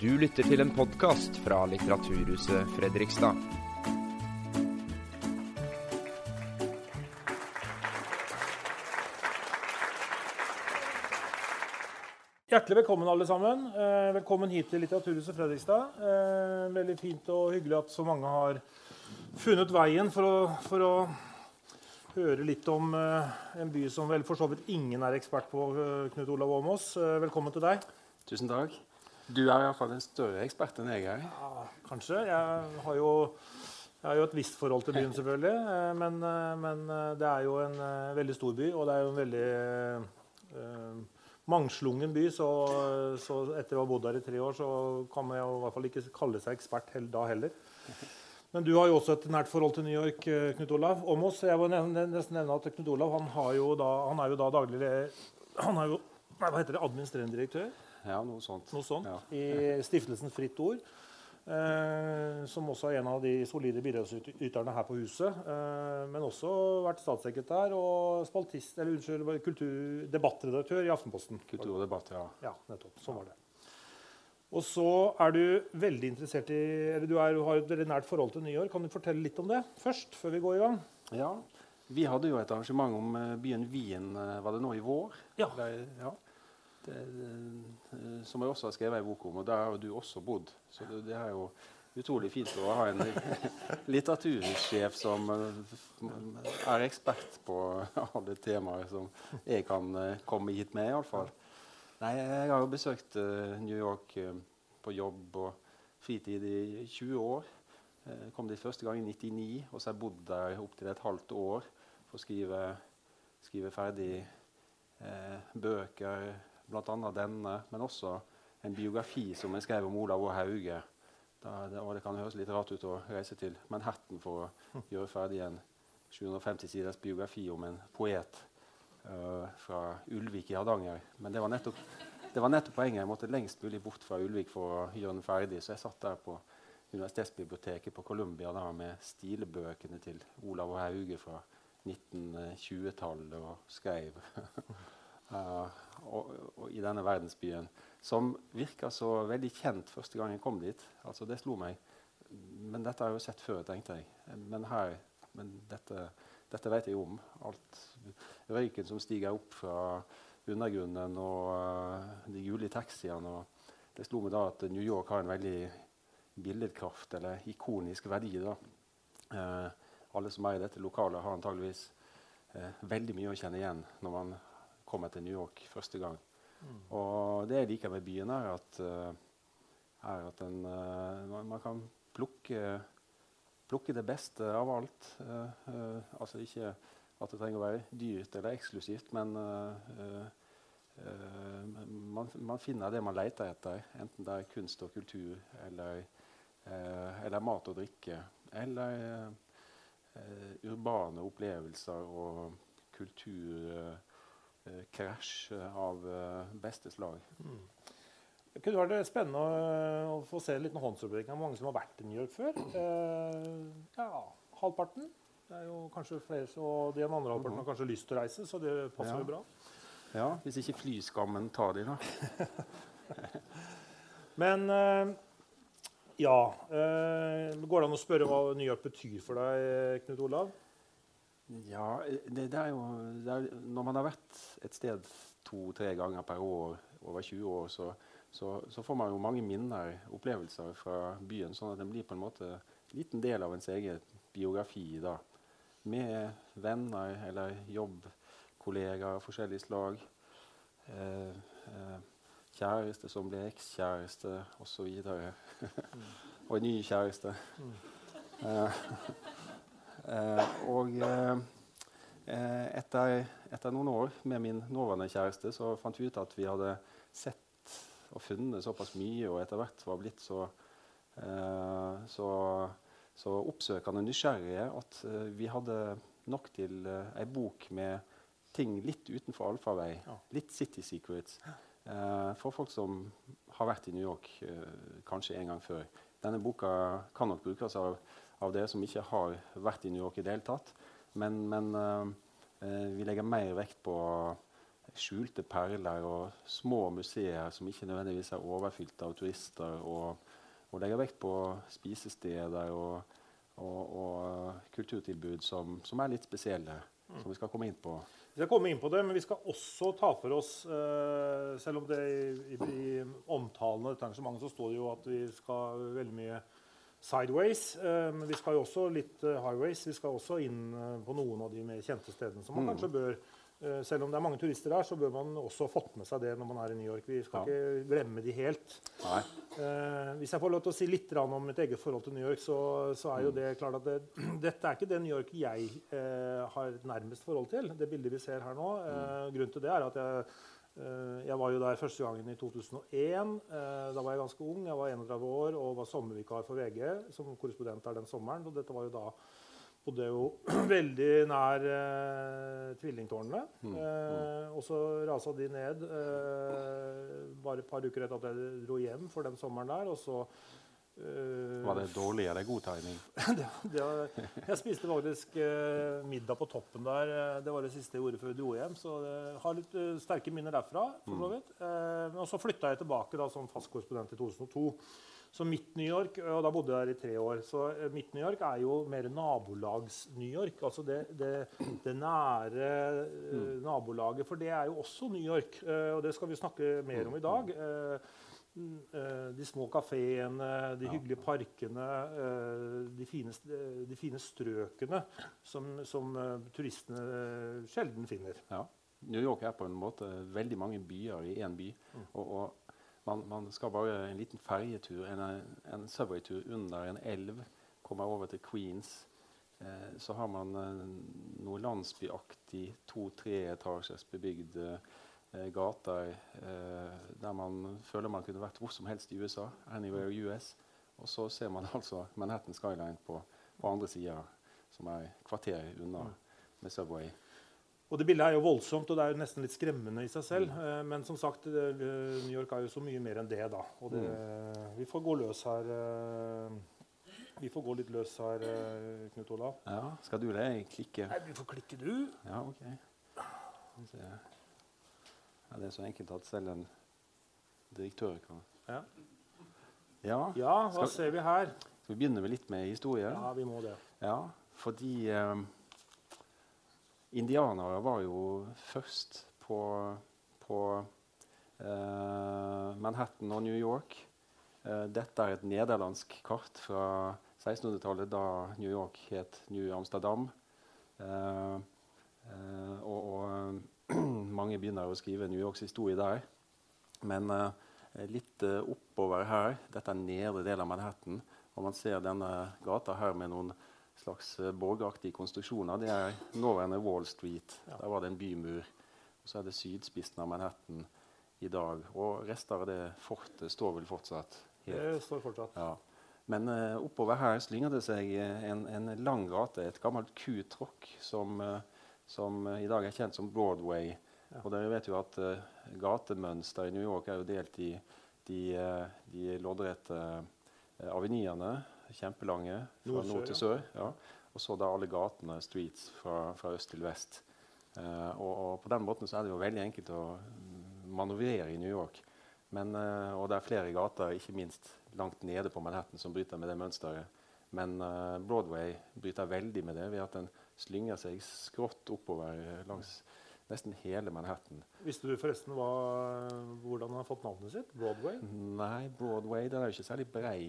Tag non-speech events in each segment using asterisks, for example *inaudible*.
Du lytter til en podkast fra Litteraturhuset Fredrikstad. Hjertelig velkommen, alle sammen. Eh, velkommen hit til Litteraturhuset Fredrikstad. Eh, veldig fint og hyggelig at så mange har funnet veien for å, for å høre litt om eh, en by som vel for så vidt ingen er ekspert på, Knut Olav Åmås. Velkommen til deg. Tusen takk. Du er iallfall en større ekspert enn jeg er. Ja, kanskje. Jeg har jo, jeg har jo et visst forhold til byen, selvfølgelig. eh, Men, eh, men eh, det er jo en veldig stor by, og det er jo en veldig uh, mangslungen by. Så, så etter å ha bodd her i tre år, så kan man jo i hvert fall ikke kalle seg ekspert da heller. Men du har jo også et nært forhold til New York, Knut Olav. Åmås. Jeg må nesten nevne at Knut Olav han, da, han er jo da daglig Han er jo hva heter det, administrerende direktør Ja, noe sånt. noe sånt, Ja. i stiftelsen Fritt Ord. Eh, som også er en av de solide bidragsyterne her på huset. Eh, men også vært statssekretær og spaltist, eller unnskyld, kultur, debattredaktør i Aftenposten. Kultur og debatt, ja. Ja, nettopp. Sånn var det. Og så er du veldig interessert i eller du, er, du har et veldig nært forhold til nyår. Kan du fortelle litt om det først, før vi går i gang? ja. Vi hadde jo et arrangement om eh, byen Wien, eh, var det nå i vår? Ja. Eller, ja. Det, det, som jeg også har skrevet en bok om, og der har du også bodd. Så det, det er jo utrolig fint å ha en *laughs* litteratursjef som eh, er ekspert på *laughs* alle temaer som jeg kan eh, komme hit med, iallfall. Nei, jeg har jo besøkt eh, New York eh, på jobb og fritid i 20 år. Jeg kom dit første gang i 99, og så har jeg bodd der opptil et halvt år for å skrive, skrive ferdig eh, bøker, bl.a. denne, men også en biografi som jeg skrev om Olav og Hauge. Det, og det kan høres litt rart ut å reise til Manhattan for å *laughs* gjøre ferdig en 750 siders biografi om en poet uh, fra Ulvik i Hardanger. Men det var, nettopp, det var nettopp poenget. Jeg måtte lengst mulig bort fra Ulvik for å gjøre den ferdig. Så jeg satt der på Universitetsbiblioteket på Columbia da, med stilebøkene til Olav og Hauge fra 1920-tallet og skrev. *laughs* Eh, og, og i denne verdensbyen, som virka så veldig kjent første gang jeg kom dit. Altså, det slo meg. Men dette har jeg jo sett før, tenkte jeg. Men her men dette, dette vet jeg om. Alt røyken som stiger opp fra undergrunnen og eh, de gule taxiene. Det slo meg da at New York har en veldig billedkraft, eller ikonisk verdi. da. Eh, alle som er i dette lokalet, har antageligvis eh, veldig mye å kjenne igjen når man kommer til New York første gang. Og det jeg liker med byen, er at, eh, er at den, eh, man, kan plukke, plukke det beste av alt. Eh, altså ikke at det trenger å være dyrt eller eksklusivt, men man, man finner det man leter etter, enten det er kunst og kultur eller, eller mat og drikke. Eller urbane opplevelser og kulturkrasj av eh, beste slag. Det kunne vært spennende å, få se en liten håndsopprekning av mange som har vært i New York før. *clears throat* Eh, ja, halvparten. Det er jo kanskje flere, så de andre halvparten har kanskje lyst til å reise, så det passer Ja. jo bra. Ja, Hvis ikke flyskammen tar de, da. *laughs* Men eh, ja eh, Går det an å spørre hva New York betyr for deg, Knut Olav? Ja, det, det er jo det er, Når man har vært et sted to-tre ganger per år over 20 år, så, så, så får man jo mange minner, opplevelser fra byen. Sånn at den blir på en måte en liten del av ens egen biografi. da. Med venner eller jobbkollegaer av forskjellig slag. Eh, eh, kjæreste som ble ekskjæreste, osv. og en *laughs* ny kjæreste. Eh, eh, *laughs* og eh, eh, etter, etter noen år med min nåværende kjæreste så fant vi ut at vi hadde sett og funnet såpass mye, og etter hvert var blitt så, eh, så, så oppsøkende nysgjerrige at eh, vi hadde nok til uh, ei bok med ting litt utenfor allfarvei. Ja. Litt City Secrets. eh, for folk som har vært i New York eh, kanskje en gang før. Denne boka kan nok brukes av, av dere som ikke har vært i New York i det hele tatt. Men, men eh, eh, vi legger mer vekt på skjulte perler og små museer som ikke nødvendigvis er overfylt av turister. Og, og legger vekt på spisesteder og, og, og kulturtilbud som, som, er litt spesielle. Mm. Som vi skal komme inn på. Vi skal komme inn på det, men vi skal også ta for oss uh, Selv om det i, i, i omtalen av dette arrangementet så står det jo at vi skal veldig mye sideways. Uh, men vi skal jo også litt uh, highways. Vi skal også inn på noen av de mer kjente stedene som man mm. kanskje bør Eh, selv om det er mange turister der, så bør man også fått med seg det når man er i New York. Vi skal ja. ikke glemme de helt. Eh, hvis jeg får lov til å si litt om mitt eget forhold til New York, så, så er jo det klart at det, *clears throat* dette er ikke det New York jeg eh, har nærmest forhold til. Det bildet vi ser her nå. Eh, mm. grunnen til det er at jeg, eh, jeg var jo der første gangen i 2001. Eh, da var jeg ganske ung. Jeg var 31 år og var sommervikar for VG som korrespondent der den sommeren. og dette var jo da bodde jo *clears throat* veldig nær eh, tvillingtårnene. Mm, mm. Eh, og så rasa de ned eh, bare et par uker etter at jeg dro hjem for den sommeren der. og så Uh, var det dårlig eller god timing? *laughs* det, det var, jeg spiste faktisk uh, middag på toppen der. Det var det siste jeg gjorde før jeg dro hjem. Så jeg har litt uh, sterke minner derfra. for så mm. vidt. og så flytta jeg tilbake da, som fastkorrespondent i 2002. Så Midt-New York, og da bodde jeg der i tre år. Så eh, Midt-New York er jo mer nabolags-New York. Altså det, det, det nære uh, nabolaget. For det er jo også New York, og det skal vi snakke mer om i dag. Uh, de små kafeene, de hyggelige parkene, de fine, de, fine, strøkene som, som turistene sjelden finner. Ja. New York er på en måte veldig mange byer i én by. Mm. Og, og man, man, skal bare en liten ferjetur, en, en subway-tur under en elv, komme over til Queens. Eh, så har man eh, noe landsbyaktig, to-tre etasjers bebygd eh, gater eh, der man føler man kunne vært hvor som helst i USA. Anywhere US. Og så ser man *laughs* altså Manhattan Skyline på, på andre sida, som er kvarter unna med Subway. Og det bildet er jo voldsomt, og det er jo nesten litt skremmende i seg selv. Mm. Eh, men som sagt, New York er jo så mye mer enn det, da. Og det, mm. vi får gå løs her. Eh, vi får gå litt løs her, eh, Knut Olav. Ja, Skal du det? jeg klikke? Nei, Du får klikke, du. Ja, ok. Ja, det er så enkelt at selv en direktør kan Ja. Ja, ja hva skal, ser vi her? Skal vi begynne med litt med historie? Ja, vi må det. Ja, fordi... eh, indianere var jo først på, på eh, Manhattan og New York. Eh, dette er et nederlandsk kart fra 1600-tallet, da New York het New Amsterdam. Eh, eh og, og mange begynner å skrive New Yorks historie der. Men uh, litt uh, oppover her, dette er nedre del av Manhattan, og man ser denne gata her med noen slags uh, borgaktige konstruksjoner. Det er nåværende Wall Street. Ja. Der var det en bymur. Og så er det sydspissen av Manhattan i dag. Og rester av det fortet står vel fortsatt? Helt. Det står fortsatt. Ja. Men uh, oppover her slynger det seg eh, en, en lang gate, et gammelt kutråkk, som, uh, som i dag er kjent som Broadway. Ja. Og dere vet jo at gatemønsteret i New York er jo delt i de, de loddrette avenyene kjempelange fra nord til sør. Ja. Og så da alle gatene, streets, fra, fra øst til vest. Uh, og, og, på den måten så er det jo veldig enkelt å manøvrere i New York. Men, uh, og det er flere gater, ikke minst langt nede på Manhattan, som bryter med det mønsteret. Men uh, Broadway bryter veldig med det ved at den slynger seg skrått oppover langs nesten hele Manhattan. Visste du forresten hva, hvordan han har fått navnet sitt? Broadway? Nei, Broadway den er jo ikke særlig brei.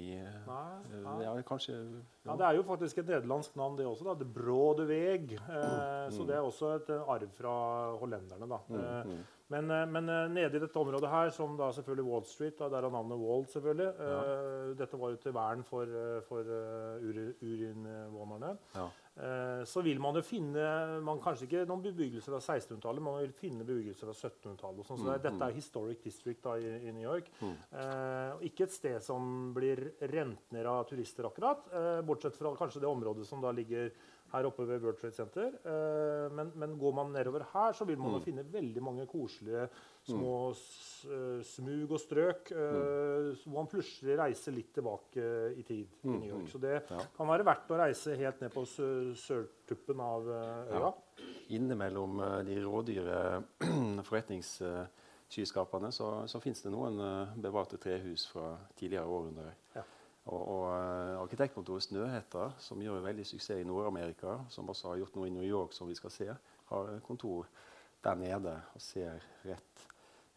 Nei, eh, nei. Ja, kanskje, ja. Det er jo faktisk et nederlandsk navn, det også. da, De Brode Weg. Eh, mm. Så det er også et arv fra hollenderne. da. Mm. Eh, mm. Men, eh, men eh, nede i dette området her, som da selvfølgelig Wall Street, da, der er navnet Wall, selvfølgelig. Ja. Eh, dette var jo til vern for, for urinnvånerne. Ja. Eh, så vil man jo finne man Kanskje ikke noen bebyggelser fra 1600-tallet, man vil finne bebyggelser fra 1700-tallet. Sånn, så mm, dette er mm. historic district da, i, i, New York. Mm. ikke et sted som blir rent ned av turister, akkurat. Bortsett fra kanskje det området som da ligger her oppe ved World Trade Center. Uh, men, men, går man nedover her, så vil man mm. finne veldig mange koselige små uh, smug og strøk uh, hvor man plutselig reiser litt tilbake i tid i New York. Mm. Så det ja. kan være verdt å reise helt ned på sørtuppen av øya. Ja. innimellom de rådyre *clears throat* forretningsskyskraperne så, så fins det noen bevarte trehus fra tidligere århundrer. Ja. Og, og uh, Arkitektkontoret Snøhetta, som gjør veldig suksess i Nord-Amerika, som også har gjort noe i New York, som vi skal se, har kontor der nede og ser rett,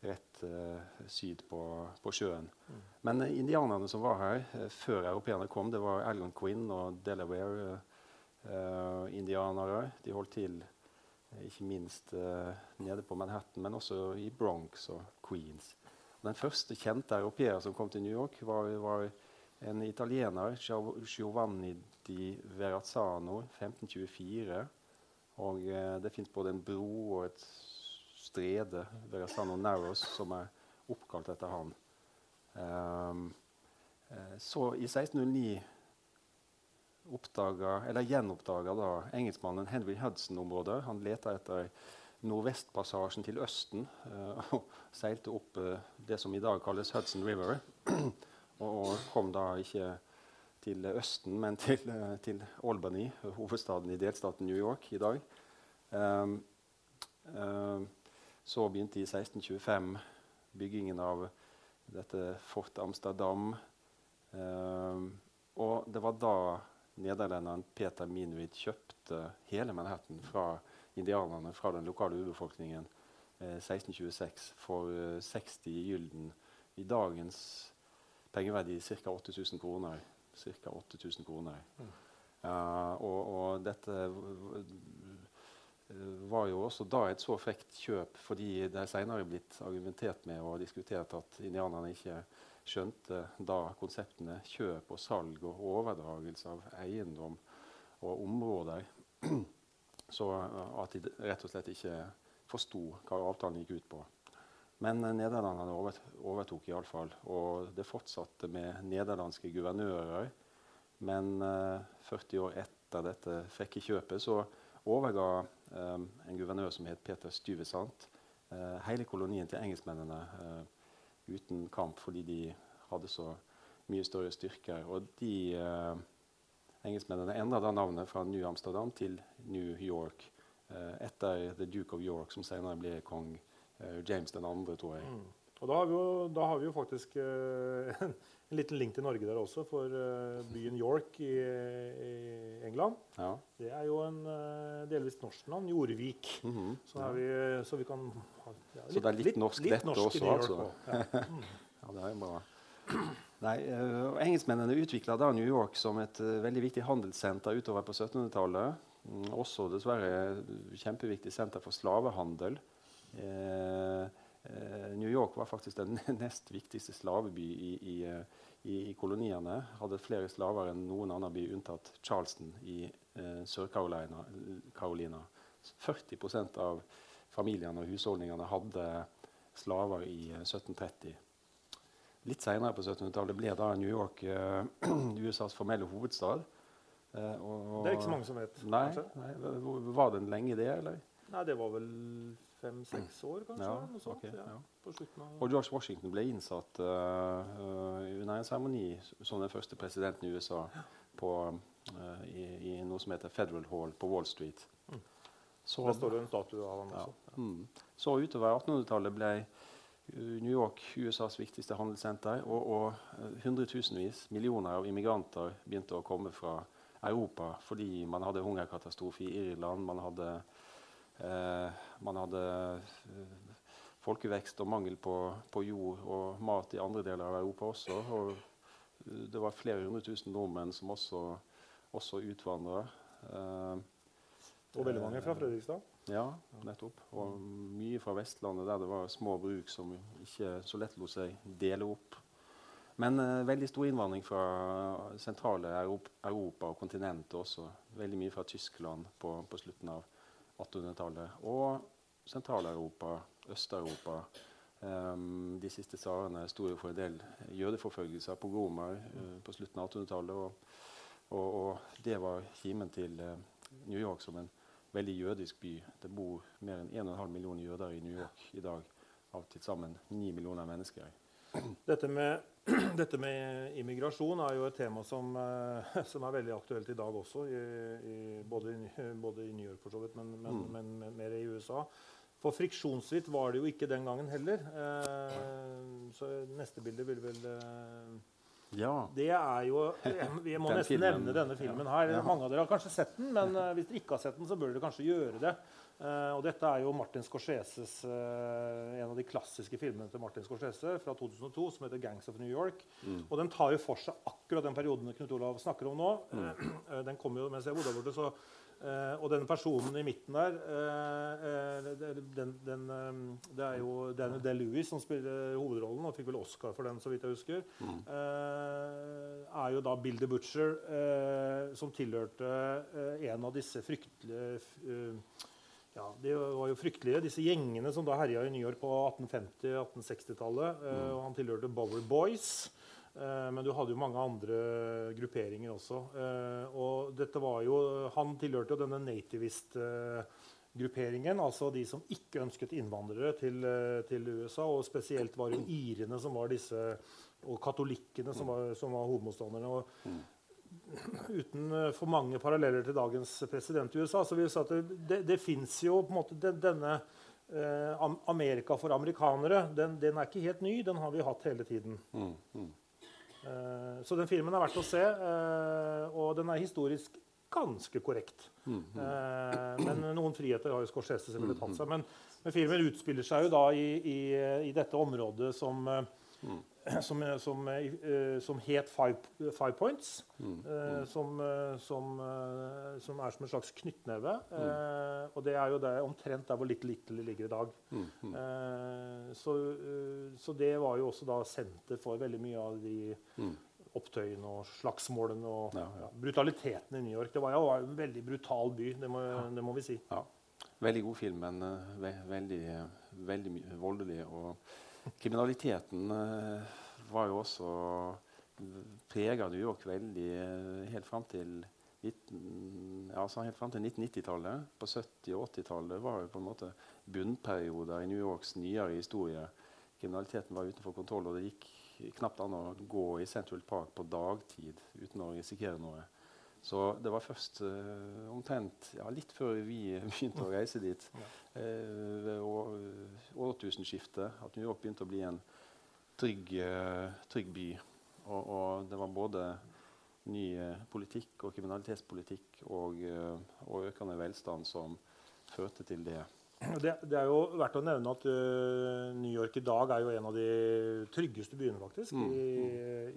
rett uh, syd på, på sjøen. Mm. Men uh, indianerne som var her uh, før europeerne kom, det var Algon Quinn og Delaware indianere. De holdt til ikke minst nede på Manhattan, men også i Bronx og Queens. Den første kjente europeer som kom til New York, var, var en italiener, Giovanni di Verazzano, 1524. Og eh, det fins både en bro og et strede, Verazzano Narrows, som er oppkalt etter han. Um, så i 1609 oppdaga, eller gjenoppdaga da engelskmannen Henry Hudson området. Han leta etter nordvestpassasjen til Østen uh, *laughs* og seilte opp uh, det som i dag kalles Hudson River. *clears throat* og, og kom da ikke til Østen, men til, uh, til Albany, hovedstaden i delstaten New York i dag. Um, um, så begynte i 1625 byggingen av dette Fort Amsterdam. Um, og det var da nederlenderen Peter Minuit kjøpte hele Manhattan fra indianerne, fra den lokale urbefolkningen, eh, 1626 for eh, 60 gylden. I dagens pengeverdi ca. 8000 kroner. Cirka 8000 kroner. Mm. Uh, og, og, dette var jo også da et så frekt kjøp, fordi det er senere blitt argumentert med og diskutert at indianerne ikke skjønte da konseptene kjøp og salg og overdragelse av eiendom og områder. *clears throat* Så at de rett og slett ikke forsto hva avtalen gikk ut på. Men nederlenderne nederlanderne overtok iallfall. Og det fortsatte med nederlandske guvernører. Men 40 år etter dette frekke kjøpet så overga um, en guvernør som het Peter Stuyvesant uh, hele kolonien til engelskmennene uh, uten kamp fordi de hadde så mye større styrker. Og de uh, engelskmennene endra da navnet fra New Amsterdam til New York etter The Duke of York, som senere ble kong James den andre, tror jeg. Mm. Og da har vi jo, har vi jo faktisk *laughs* uh, en liten link til Norge der også, for uh, byen York i, i England. Ja. Det er jo en uh, delvis norsk navn. Jorvik. Mm -hmm. så, vi, så, vi, kan ha ja, litt, Så det er litt, litt norsk litt dette norsk også, altså? Ja. Mm. *laughs* ja. det er bra. Nei, uh, Engelskmennene utvikla da New York som et veldig viktig handelssenter utover på 1700-tallet. Mm, også dessverre kjempeviktig senter for slavehandel. Eh, Eh, New York var faktisk den *laughs* nest viktigste slaveby i, i, eh, i, i koloniene. Hadde flere slaver enn noen annen by, unntatt Charleston i Sør-Carolina. 40% av familiene og husholdningene hadde slaver i 1730. Eh, Litt seinere på 1700-tallet ble da New York eh, *clears throat* USAs formelle hovedstad. Eh, og, det er ikke så mange som vet. Nei, nei, Var den lenge det, eller? Nei, det var vel fem-seks år, kanskje. Ja, noe sånt, okay, ja. Av... Og George Washington ble innsatt uh, under en seremoni som den første presidenten i USA på, uh, i, i, noe som heter Federal Hall på Wall Street. Mm. Så, Der står det en statue av ham også. Ja. Mm. Så utover 1800-tallet ble New York USAs viktigste handelssenter, og, og hundretusenvis, millioner av immigranter begynte å komme fra Europa fordi man hadde hungerkatastrofe i Irland. man hadde man hadde eh, folkevekst og mangel på, på, jord og mat i andre deler av Europa også. Og eh, det var flere hundre tusen nordmenn som også, også utvandra. og veldig mange fra Fredrikstad? Ja, nettopp. Og mye fra Vestlandet, der det var små bruk som ikke så lett lot seg dele opp. Men eh, veldig stor innvandring fra sentrale Europa, Europa og kontinentet også. Veldig mye fra Tyskland på, på slutten av 1800-tallet. Og Sentral-Europa, Øst-Europa. Um, de siste tsarene sto jo for en del jødeforfølgelser, pogromer, uh, på slutten av 1800-tallet. Og, og, og, det var kimen til uh, New York som en veldig jødisk by. Det bor mer enn 1,5 millioner jøder i New York i dag, av til sammen 9 millioner mennesker. Dette med, *clears throat* dette med immigrasjon er jo et tema som, eh, *laughs* som er veldig aktuelt i dag også. I, i, både, i, både, i, New York, for så vidt, men, men, mm. men, mer i USA. For friksjonsfritt var det jo ikke den gangen heller. Eh, så neste bilde vil vel eh, ja. Det er jo Vi må *laughs* nesten filmen. nevne denne filmen her. Ja. Mange av dere har kanskje sett den, men uh, hvis dere ikke har sett den, så bør dere kanskje gjøre det. Uh, og dette er jo Martin Scorseses uh, en av de klassiske filmene til Martin Scorsese fra 2002 som heter 'Gangs of New York'. Mm. Og den tar jo for seg akkurat den perioden Knut Olav snakker om nå. Mm. den kom jo mens jeg bodde borte, så og den personen i midten der den, den, Det er jo Daniel Day-Lewis som spiller hovedrollen, og fikk vel Oscar for den, så vidt jeg husker. Mm. er jo da Bill the Butcher, som tilhørte en av disse fryktelige ja, De var jo fryktelige, disse gjengene som da herja i New York på 1850-1860-tallet. Mm. og Han tilhørte Bower Boys. Eh, men du hadde jo mange andre grupperinger også. Eh, og dette var jo, han tilhørte jo denne nativist-grupperingen. Altså de som ikke ønsket innvandrere til, eh, til, USA. Og spesielt var det irene som var disse, og katolikkene som var, som var hovedmotstanderne. Og uten for mange paralleller til dagens president i USA, så vil jeg si at det, det, det fins jo på en måte denne eh, Amerika for amerikanere. Den, den, er ikke helt ny. Den har vi hatt hele tiden. Mm, mm. Eh, så den filmen er verdt å se, eh, og den er historisk ganske korrekt. Mm, mm. Men noen friheter har jo Scorsese selvfølgelig tatt seg. Men, men, filmen utspiller seg jo da i, i, i dette området som mm. som, som, som, het Five, five Points. Mm. Mm. Som, som, som, er som en slags knyttneve. Mm. Eh, og det er jo det, omtrent der hvor Little Little ligger i dag. Eh, så, så, det var jo også da senter for veldig mye av de opptøyene og slagsmålene og ja, ja. brutaliteten i New York. Det var jo en veldig brutal by, det må, det må vi si. Ja. Veldig god film, men ve veldig, veldig voldelig. og Kriminaliteten uh, var jo også prega New York veldig uh, helt fram til 1990-tallet. På 70- og 80-tallet var jo på en måte bunnperioder i New Yorks nyere historie. Kriminaliteten var utenfor kontroll, og det gikk knapt an å gå i Central Park på dagtid uten å risikere noe. Så det var først uh, omtrent ja, litt før vi begynte å reise dit, uh, årtusenskiftet, at New York begynte å bli en trygg, uh, trygg by. Og, og, det var både ny politikk og kriminalitetspolitikk og, og økende velstand som førte til det. Det, det, er jo verdt å nevne at uh, New York i dag er jo en av de tryggeste byene faktisk mm. i,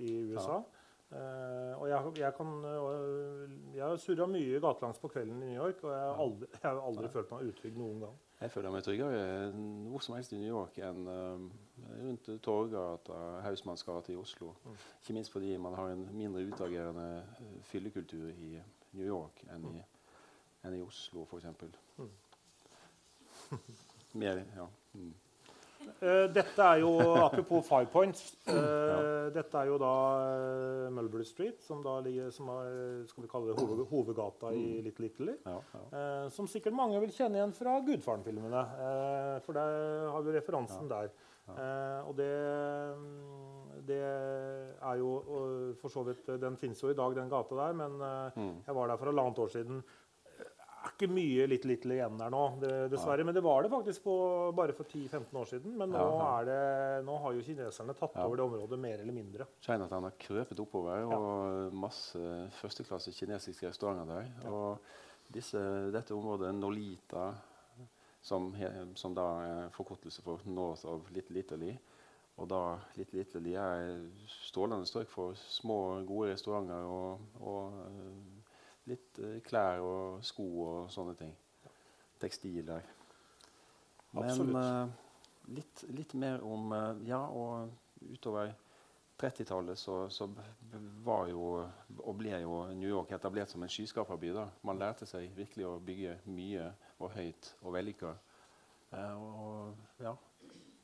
i, USA. Ja. Uh, og jeg, jeg, kan, uh, jeg har surra mye gatelangs på kvelden i New York, og jeg har aldri, jeg har aldri følt meg utrygg noen gang. Jeg føler meg tryggere hvor som helst i New York enn rundt Torgata, Hausmannsgata i Oslo. Mm. Ikke minst fordi man har en mindre utagerende fyllekultur i New York enn i, enn i Oslo, f.eks. Mm. Mer, ja. Mm. Uh, dette er jo Apropos Five Points. *clears throat* Ja. Dette er jo da uh, Mulberry Street, som da ligger som er, skal vi kalle det hoved, hovedgata i mm. Little Italy. Ja, ja. som sikkert mange vil kjenne igjen fra Gudfaren-filmene. for der har vi referansen der. og det, det, er jo for så vidt Den fins jo i dag, den gata der, men mm. jeg var der for halvannet år siden ikke mye Little Little igjen der nå, det, dessverre. Men det var det faktisk på, bare for 10-15 år siden. Men nå, det, nå, har jo kineserne tatt over det området mer eller mindre. Chinatown har krøpet oppover, og masse førsteklasse kinesiske restauranter der. Og disse, dette området, Nolita, som, som, da er forkortelse for North of Little Italy. Og da Little Italy er strålende strøk for små, gode restauranter og, og Litt uh, klær og sko og sånne ting. Tekstiler. Men uh, litt, litt, mer om uh, Ja, og utover 30-tallet så, så, var jo og ble jo New York etablert som en skyskraperby. Man lærte seg virkelig å bygge mye og høyt og vellykka. og ja,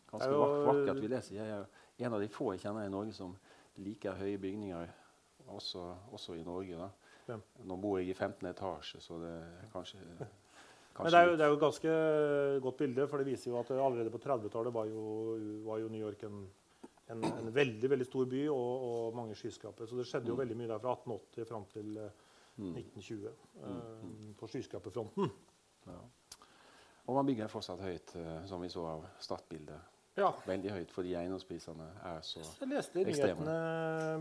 ganske vakkert, vil jeg si. Jeg er en av de få jeg kjenner i Norge som liker høye bygninger, også, også i Norge. da. Ja. Nå bor jeg i 15. etasje, så det er kanskje, *laughs* kanskje Men det er, jo, det er jo et ganske godt bilde, for det viser jo at allerede på 30-tallet var, var, jo New York en, en, en veldig veldig stor by og, og mange skyskrapere. Så det skjedde jo veldig mye der fra 1880 fram til eh, 1920 eh, på skyskraperfronten. Ja. Og man bygger fortsatt høyt, eh, som vi så av startbildet. Ja. Veldig høyt fordi eiendomsprisene er så ekstreme. Jeg leste i nyhetene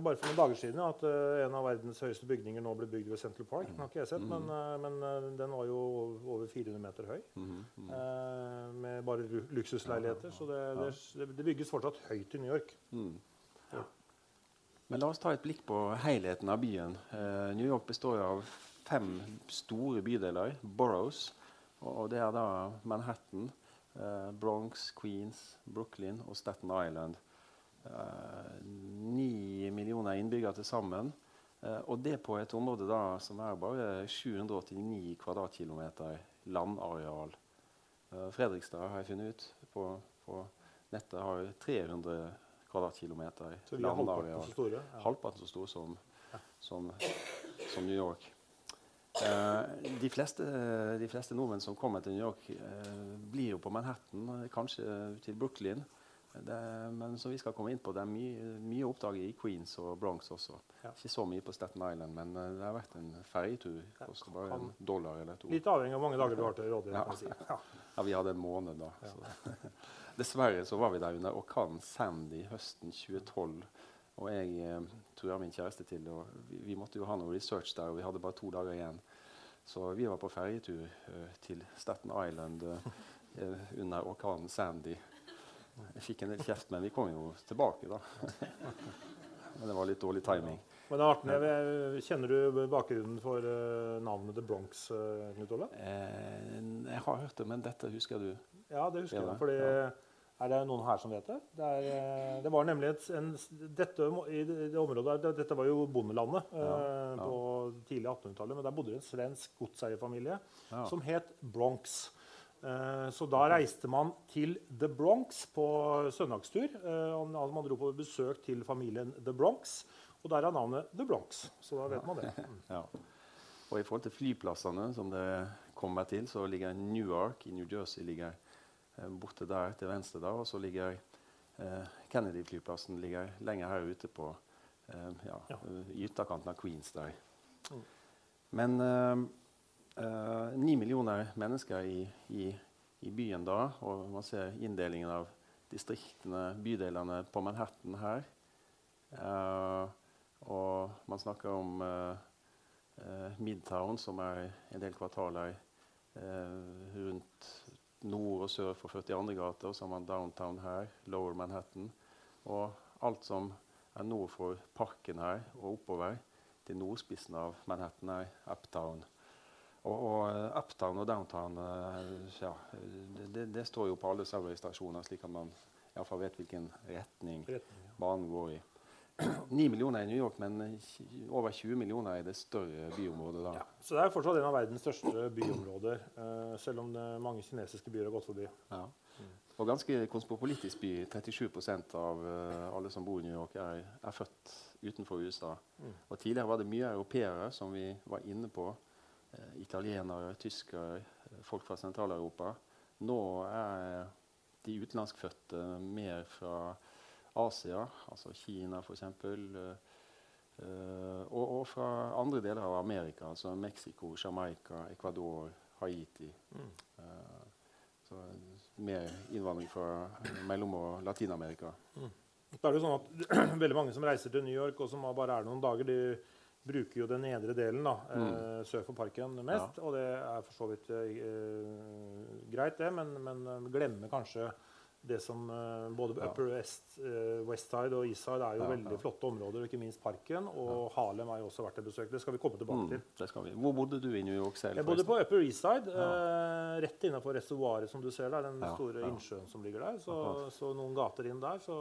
bare for noen dager siden at uh, en av verdens høyeste bygninger nå ble bygd ved Central Park. Den har ikke jeg sett, men, uh, men eh, den var jo over 400 meter høy. Mm. eh, med bare lu- luksusleiligheter. Så det, det, det bygges fortsatt høyt i New York. Mm. Men la oss ta et blikk på helheten av byen. New York består av fem store bydeler, boroughs. Og, det er da Manhattan, Bronx, Queens, Brooklyn og Staten Island. Eh, Ni millioner innbyggere til sammen. Eh, og det på et område da som er bare 789 kvadratkilometer landareal. Eh, Fredrikstad har jeg funnet ut på, på nettet har 300 kvadratkilometer Så vi er halvparten landareal. så store. Ja. Halvparten så stor som, som, som New York. Eh, de, fleste, de fleste nordmenn som kommer til New York, eh, blir jo på Manhattan, eh, kanskje til Brooklyn. Det, men som vi skal komme inn på, det er mye, mye å oppdage i Queens og Bronx også. Ja. Ikke så mye på Staten Island, men eh, det har vært en ferjetur. Koster bare en dollar eller to. Litt avhengig av hvor mange dager du har til rådighet. Ja. Ja. *laughs* Ja, vi hadde en måned da. Så. *laughs* Dessverre så var vi der under orkanen Sandy høsten 2012. Og jeg jeg min kjæreste til, og vi, vi måtte jo ha noe research der, og vi hadde bare to dager igjen. Så vi var på ferjetur uh, til Staten Island eh, under orkanen Sandy. Jeg fikk en del kjeft, men vi kom jo tilbake, da. *laughs* men det var litt dårlig timing. Men det er artig. Jeg- Kjenner du bakgrunnen for uh, navnet The Bronx, uh, Knut Olle? Eh, jeg har hørt det, men dette husker du. Ja, det husker Ja, jeg. Fordi, Ja. Er det noen her som vet det? Det, er, eh, det var nemlig et, en, dette, i det, det området, Dette var jo bondelandet eh, Ja, ja. på tidlig 1800-tallet. Men der bodde det en svensk godseierfamilie Ja. som het Bronx. Eh, så da reiste man til The Bronx på søndagstur. Eh, man dro på besøk til familien The Bronx. Og der er navnet The Bronx. Så da vet man det. Mm. *laughs* Ja. Og i forhold til flyplassene som det kommer til, så ligger Newark i New Jersey ligger eh, borte der til venstre. der. Og så ligger eh, Kennedy-flyplassen ligger lenger her ute på eh, ja, Ja. eh, ytterkanten av Queens der. Mm. Men eh, eh, ni millioner mennesker i, i, i byen da, og man ser inndelingen av distriktene, bydelene på Manhattan her. Eh, og man snakker om eh, eh, Midtown, som er en del kvartaler eh, rundt nord og sør for 42. gate. Og så har man downtown her, Lower Manhattan. Og alt som er nord for parken her og oppover til nordspissen av Manhattan, er uptown. Og, og eh, uptown og downtown eh, ja, det, det, det står jo på alle Subway-stasjoner, slik at man iallfall vet hvilken retning Retning, ja. banen går i. 9 millioner i New York, men over 20 millioner i det større byområdet. da. Ja, så det er fortsatt en av verdens største byområder, eh, selv om det, mange kinesiske byer har gått forbi. Ja. Og ganske kosmopolitisk by. 37 av eh, alle som bor i New York, er, er født utenfor USA. Mm. Og Tidligere var det mye europeere, som vi var inne på. Eh, italienere, tyskere, folk fra Sentral-Europa. Nå er de utenlandskfødte mer fra Asia, altså Kina f.eks. Uh, og, og fra andre deler av Amerika, altså Mexico, Jamaica, Ecuador, Haiti. Mm. Eh, så mer innvandring fra Mellom- og Latin-Amerika. Så er det jo sånn at *clears throat* veldig mange som reiser til New York, og som bare er noen dager, de bruker jo den nedre delen da, eh, sør for parken mest. Og det er for så vidt eh, greit, det, men, men eh, glemmer kanskje det som eh, både. Upper West, eh, West Side og East Side er jo veldig flotte områder, ikke minst parken. Og Harlem har jo også vært et besøk. Det skal vi komme tilbake Mm, til. det skal vi. Hvor bodde du i New York selv? Jeg bodde på? Upper East Side, eh, rett innenfor reservoaret som du ser der. Den store innsjøen som ligger der. Så, så noen gater inn der. Så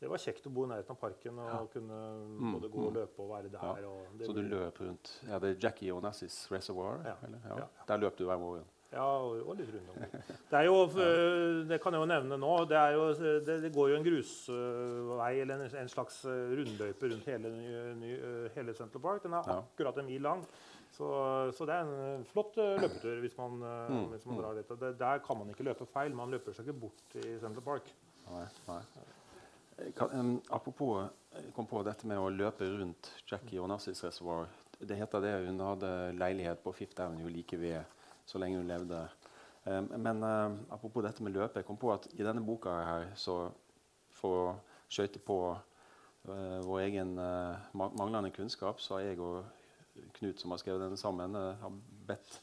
det var kjekt å bo i nærheten av parken og kunne Mm, både gå og mm. løpe og være der. Og det Så du løp rundt ja, det er Jackie Onassis Reservoir? Eller? Der løp du hver morgen? Ja, og, og litt rundt. Det jo, *laughs* eh, det kan jeg jo nevne nå, det, jo, det, det går jo en grusvei eller en, en slags eh, rundløype rundt hele, eh, hele Central Park. Den er akkurat en mil lang. Så, så det er en flott løpetur hvis man, Mm, hvis man drar dit. Det, der kan man ikke løpe feil. Man løper seg ikke bort i Central Park. Nei. nei. Kan, um, apropos jeg kom på dette med å løpe rundt Jackie Onassis Reservoir. Det heter det hun hadde leilighet på Fifth Avenue like ved så lenge hun levde. Em, men em, apropos dette med løpet. Jeg kom på at i denne boka her, så for å skøyte på eh, vår egen eh, manglende kunnskap, så har jeg og Knut, som har skrevet denne sammen, eh, har bedt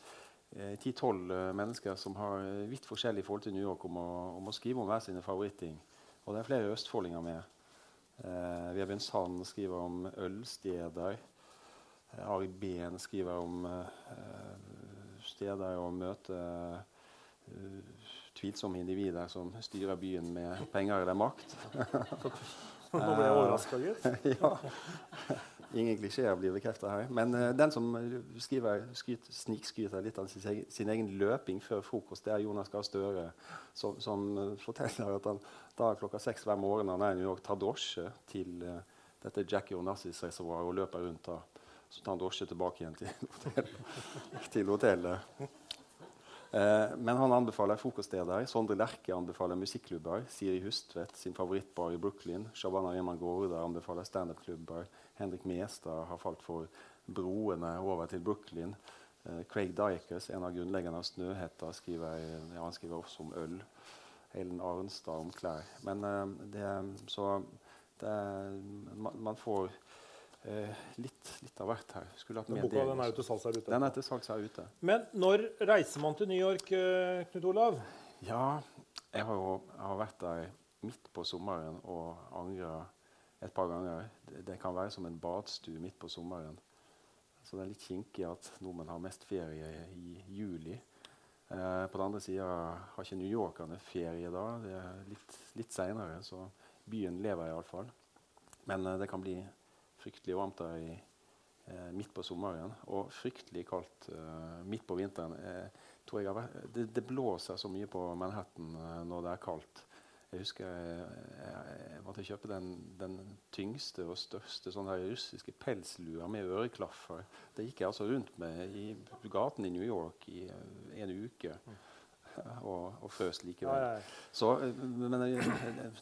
10-12 eh, mennesker som har vidt forskjellig forhold til New York, om å, om å skrive om hver sine favoritting. Og det er flere østfoldinger med. Eh, Vebjørn Sand skriver om ølsteder. Ari Behn skriver om eh, steder å møte uh, tvilsomme individer som styrer byen med penger eller makt. *laughs* Nå ble jeg overraska, gitt. *laughs* ja. Ingen klisjeer blir bekrefta her. Men uh, den som skriver, skryt, snikskryter litt av sin, egen- sin egen løping før frokost, det er Jonas Gahr Støre, som, som uh, forteller at han da klokka seks hver morgen han er i New York, tar drosje til uh, dette Jackie Onassis-reservoaret og løper rundt da. Så tar han drosje tilbake igjen til, hotell, *laughs* til hotellet. Eh, men han anbefaler frokoststeder. Sondre Lerche anbefaler musikklubber. Siri Hustvedt sin favorittbar i Brooklyn. Shabana Rehman Gaarde anbefaler standup-klubber. Henrik Mestad har falt for broene over til Brooklyn. Eh, Craig Dykers, en av grunnleggerne av Snøhetta, skriver, ja, han skriver også om øl. Helen Arnstad om klær. Men eh, det, så det, man, man får eh, litt, litt av hvert her. Boka den er jo til salgs her ute. Den er til salgs her ute. Men når reiser man til New York, eh, Knut Olav? Ja, jeg har jo jeg har vært der midt på sommeren og angra et par ganger. Det, det kan være som en badstue midt på sommeren. Så det er litt kinkig at nordmenn har mest ferie i juli. Eh, på den andre sida har ikke newyorkerne ferie da. Det er litt, litt seinere, så byen lever iallfall. Men eh, det kan bli fryktelig varmt der i, midt på sommeren. Og fryktelig kaldt eh, midt på vinteren. Eh, vært, det, det blåser så mye på Manhattan eh, når det er kaldt. Jeg husker jeg, jeg, jeg måtte kjøpe den, den tyngste og største sånn her russiske pelslua med øreklaffer. Det gikk jeg altså rundt med i gaten i New York i eh, en uke. *laughs* Og, og frøs likevel. ja, ja. Så, eh, men eh,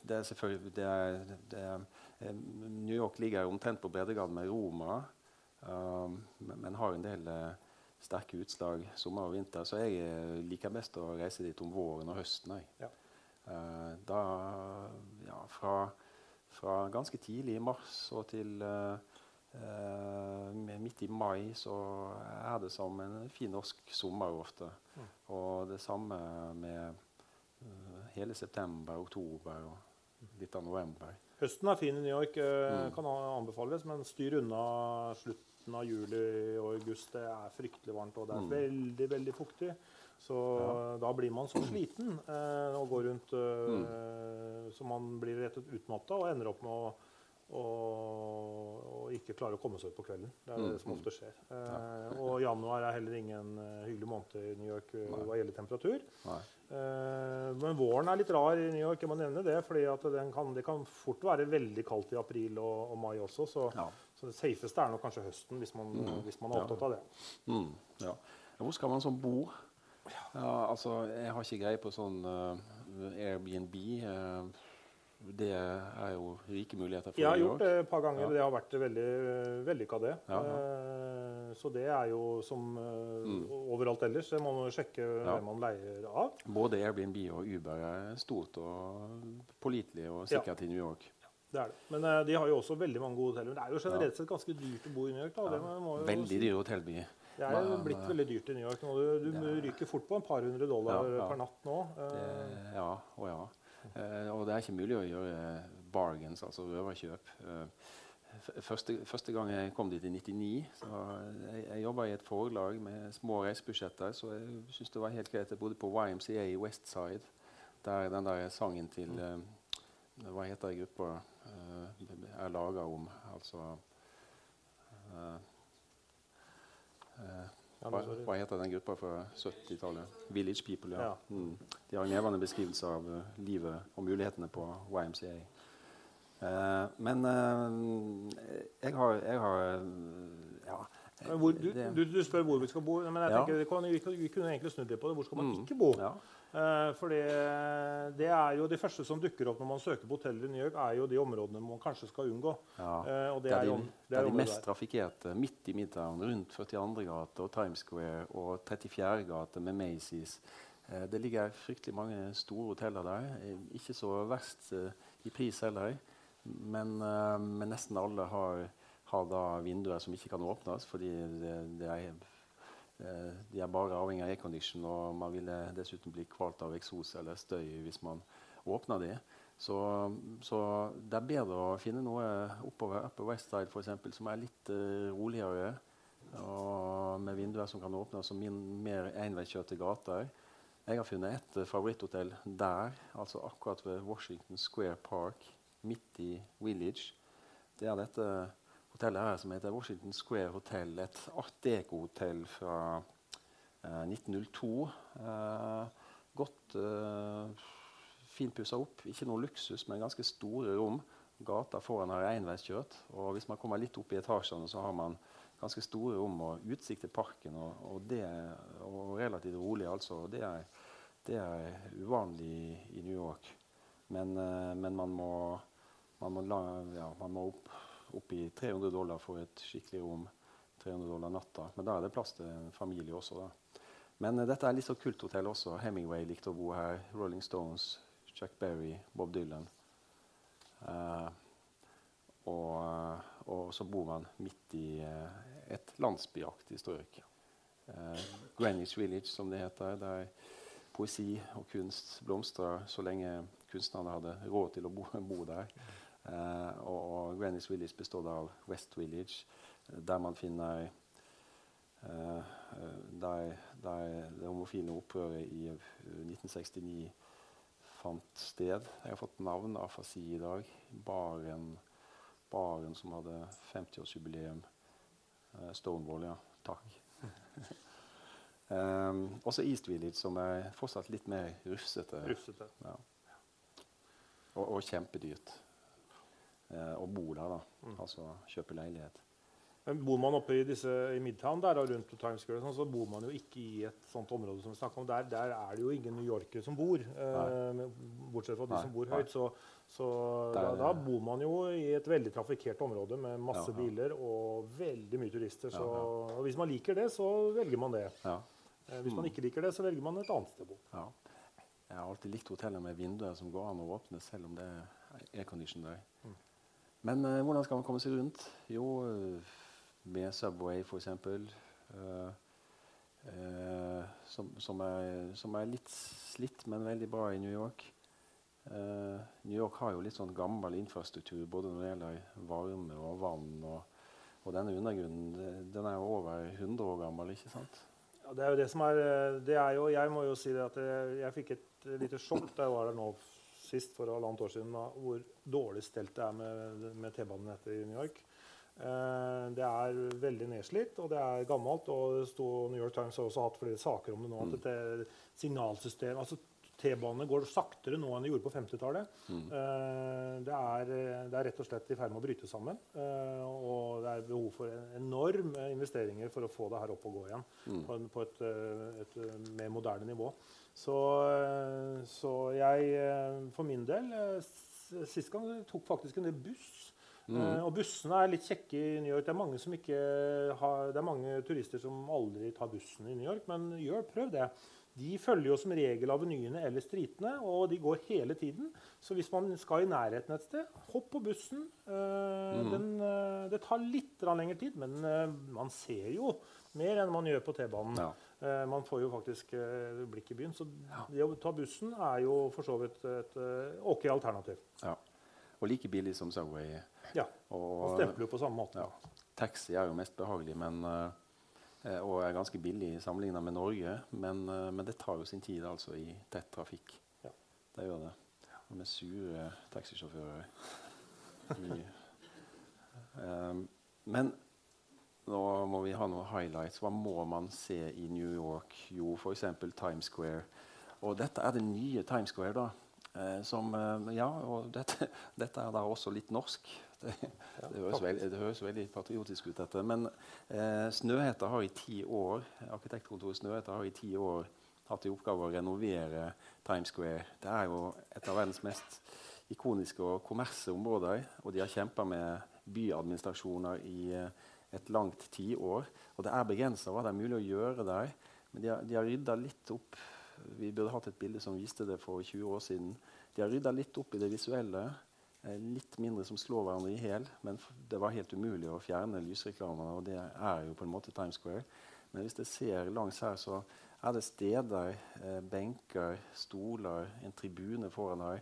det er selvfølgelig det er, det er, eh, New York ligger omtrent på breddegraden med Roma, um, men, har en del uh, sterke utslag sommer og vinter. Så jeg eh, liker best å reise dit om våren og høsten. Ja. Uh, da, ja, fra, fra ganske tidlig i mars og til uh, midt i mai så er det som en fin norsk sommer ofte. Mm. Og det samme med hele september, oktober og litt av november. Høsten er fin i New York, Mm. kan anbefales, men styr unna slutten av juli og august. Det er fryktelig varmt, og det er Mm. veldig veldig fuktig. Så da blir man så sliten eh, og går rundt eh, så man blir rett og utmatta og ender opp med å, å, å ikke klare å komme seg ut på kvelden. Det er Mm, det som mm. ofte skjer. Eh, og januar er heller ingen eh, hyggelig måned i New York eh, Nei. hva gjelder temperatur. Eh, men våren er litt rar i New York, jeg må nevne det. fordi at kan, det kan fort være veldig kaldt i april og, og mai også. Så, Ja. Så det safeste er nok kanskje høsten, hvis man, Mm. hvis man er opptatt av det. Mm, ja. Hvor skal man sånn bo? Ja, altså, jeg har ikke greie på sånn uh, Airbnb. Uh, det er jo rike muligheter for Jeg har gjort det et par ganger, Ja. det har vært veldig vellykka, det. Ja, ja. Eh, så det er jo som Mm. overalt ellers. Det må man sjekke hvem man leier av. Både Airbnb og Uber er stort og pålitelig og sikkert i New York. Det er det. Men uh, de har jo også veldig mange gode hoteller. Men det er jo generelt sett ganske dyrt å bo i New York. Da. Jo Veldig dyre dyr hotellby. Det er jo blitt eh, veldig dyrt i New York nå. Du, du det ryker fort på en par hundre dollar Ja, ja. per natt nå. Uh, ja og ja. Uh, og det er ikke mulig å gjøre bargains, altså røverkjøp. Første, første gang jeg kom dit i 99, så jeg, jeg jobba i et forlag med små reisebudsjetter, så jeg syntes det var helt greit. Jeg bodde på YMCA i Westside, der den der sangen til eh, Hva heter gruppa? eh, er laga om. Altså eh, eh, hva, hva heter den gruppa fra 70-tallet? Village People, ja. Mm. De har en levende beskrivelse av eh, livet og mulighetene på YMCA. Uh, men uh, jeg har, jeg har eh, Ja, Hvor, du, du, du spør hvor vi skal bo. men jeg tenker, vi, vi kunne egentlig snudd litt på det. Hvor skal man ikke bo? Ja. Eh, for det, det er jo De første som dukker opp når man søker på hoteller i New York, er jo de områdene man kanskje skal unngå. Ja. Eh, og det, Det er er, de, jo om- det det er er de mest der. trafikkerte midt i Midtown, rundt 42. gate og Times Square og 34. gate med Macy's. Eh, det ligger fryktelig mange store hoteller der. Eh, ikke så verst eh, i pris heller, men, eh, men nesten alle har, har vinduer som ikke kan åpnes fordi det, det er Eh, De er bare avhengig av aircondition, og man ville dessuten bli kvalt av eksos eller støy hvis man åpner de. Så, så det er bedre å finne noe oppover Upper West Side for eksempel, som er litt uh, roligere, og med vinduer som kan åpnes, og min, mer enveiskjørte gater. Jeg har funnet et eh, favoritthotell der, altså akkurat ved Washington Square Park, midt i Village. Det er dette hotellet her som heter Washington Square Hotel. Et art deco-hotell fra eh, 1902. Eh, godt eh, fint pussa opp. Ikke noe luksus, men ganske store rom. Gata foran har enveiskjørt. Og hvis man kommer litt opp i etasjene, så har man ganske store rom og utsikt til parken. Og, og, det, og relativt rolig, altså. Det er, det er uvanlig i New York. Men, eh, men man må, man må, la, ja, man må opp opp i 300 dollar for et skikkelig rom. 300 dollar natta. Men da er det plass til en familie også. da. Men uh, dette er litt så kulthotell også. Hemingway likte å bo her. Rolling Stones, Chuck Berry, Bob Dylan. Uh, og, uh, og, så bor man midt i et landsbyaktig strøk. Greenwich Village, som det heter. Der poesi og kunst blomstrer så lenge kunstnerne hadde råd til å bo, bo der. Uh, og, og Greenwich Village består av West Village, der man finner uh, der, der, det homofile opprøret i 1969 fant sted. Jeg har fått navn av Fasi i dag. Baren, baren som hadde 50-årsjubileum. Uh, Stonewall, ja. Takk. um, *laughs* også East Village, som er fortsatt litt mer rufsete. Rufsete. Ja. Og, og kjempedyrt eh, bor bo der, da. Altså kjøper leilighet. Men Bor man oppe i, disse, i Midtown der, og rundt Times Square, sånn, så bor man jo ikke i et sånt område som vi snakker om. Der, der er det jo ingen New Yorkere som bor, eh, bortsett fra de Nei, som bor høyt. Så, så Der da, da bor man jo i et veldig trafikkert område med masse Ja, ja. biler og veldig mye turister. Så, Ja, Og hvis man liker det, så velger man det. Ja. Eh, hvis man ikke liker det, så velger man et annet sted å bo. Ja. Jeg har alltid likt hoteller med vinduer som går an å åpne, selv om det er aircondition der. Mm. Men eh, hvordan skal man komme seg rundt? Jo, eh, med Subway, f.eks. Uh, uh, som, som, er, som er litt slitt, men veldig bra i New York. Uh, New York har jo litt sånn gammel infrastruktur både når det gjelder varme og vann. Og, og denne undergrunnen den er jo over 100 år gammel, ikke sant? Ja, det er jo det som er, eh, det er jo, Jeg må jo si det at jeg, jeg fikk et lite sjokk da jeg var der nå sist for halvannet år siden, da, hvor dårlig stelt det er med, med T-banenettet i New York. Eh, det er veldig nedslitt, og det er gammelt. og det sto, New York Times har også hatt flere saker om det nå. Mm. at dette signalsystem, altså T-banene går saktere nå enn de gjorde på 50-tallet. Mm. Eh, det, er, det er rett og slett i ferd med å bryte sammen. eh, og det er behov for enorme investeringer for å få det her opp og gå igjen Mm. på, på et, eh, et eh, mer moderne nivå. Så, eh, så jeg eh, for min del eh, Sist gang tok faktisk en del buss. Mm. Eh, og bussene er litt kjekke i New York. Det er mange som ikke har, det er mange turister som aldri tar bussen i New York, men gjør, prøv det. De følger jo som regel avenyene eller stritene, og de går hele tiden. Så hvis man skal i nærheten et sted, hopp på bussen. Eh, mm. den, eh, det tar litt lengre tid, men eh, man ser jo mer enn man gjør på T-banen. Ja. Uh, man får jo faktisk uh, blikk i byen. Så det å ta bussen er jo for så vidt et uh, ok alternativ. ja. Og like billig som Subway. Ja, Og, Og stempler jo på samme måte. Ja. Taxi er jo mest behagelig men, eh, og er ganske billig sammenlignet med Norge. Men, eh, men det tar jo sin tid altså i tett trafikk. Ja. Det gjør det. Og med sure taxisjåfører. *laughs* Um, men nå må vi ha noen highlights. Hva må man se i New York? Jo, f.eks. Times Square. Og dette er det nye Times Square, da. Eh, som, eh, ja, og dette, *laughs* dette er da også litt norsk. *laughs* Det, det, høres veldig, det, høres veldig, patriotisk ut, dette. Men eh, Snøhetta har i ti år arkitektkontoret Snøhetta har i ti år hatt i oppgave å renovere Times Square. Det er jo et av verdens mest ikoniske og kommerse områder. Og de har kjempa med byadministrasjoner i eh, et langt tiår. Og det er begrensa hva det er mulig å gjøre der. Men de har, de har rydda litt opp. Vi burde hatt et bilde som viste det for 20 år siden. De har rydda litt opp i det visuelle. Eh, litt mindre som slår hverandre i hjel. Men det var helt umulig å fjerne lysreklamene, og det er jo på en måte Times Square. Men hvis dere ser langs her, så er det steder, eh, benker, stoler, en tribune foran her.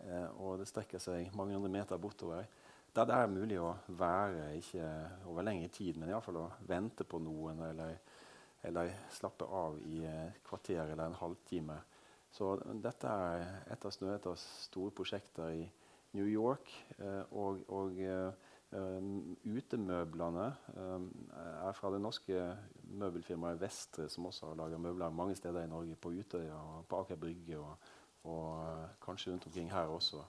Eh, og det strekker seg mange hundre meter bortover. Der det er mulig å være, ikke over lengre tid, men iallfall å vente på noen eller, eller slappe av i et kvarter eller en halvtime. Så dette er et av Snøhettas store prosjekter i New York. Eh, og, og um, utemøblene um, er fra det norske møbelfirmaet Vestre, som også har laga møbler mange steder i Norge. På Utøya, på Aker Brygge og, og kanskje rundt omkring her også.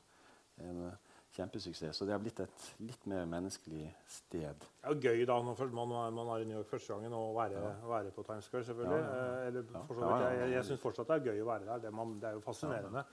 En, kjempesuksess. Så det har blitt et litt mer menneskelig sted. Det er jo gøy da, når man, man er i New York første gangen, å være, ja. være på Times Square, selvfølgelig. Ja, ja. Eller, jeg jeg syns fortsatt det er gøy å være der. Det, man, det er jo fascinerende.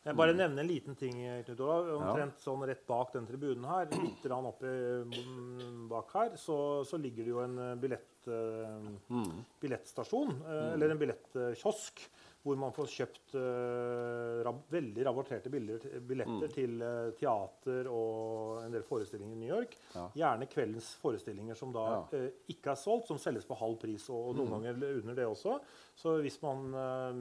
Jeg bare nevner en liten ting. Knut Olav. Omtrent sånn rett bak den tribunen her, litt oppi mm, bak her, så, så, ligger det jo en billett, uh, billettstasjon. Uh, eller en billettkiosk hvor man får kjøpt uh, rab veldig rabatterte billetter mm. til uh, teater og en del forestillinger i New York. Ja. Gjerne kveldens forestillinger som da ja. uh, ikke er solgt, som selges på halv pris, og, og noen mm. ganger under det også. Så hvis man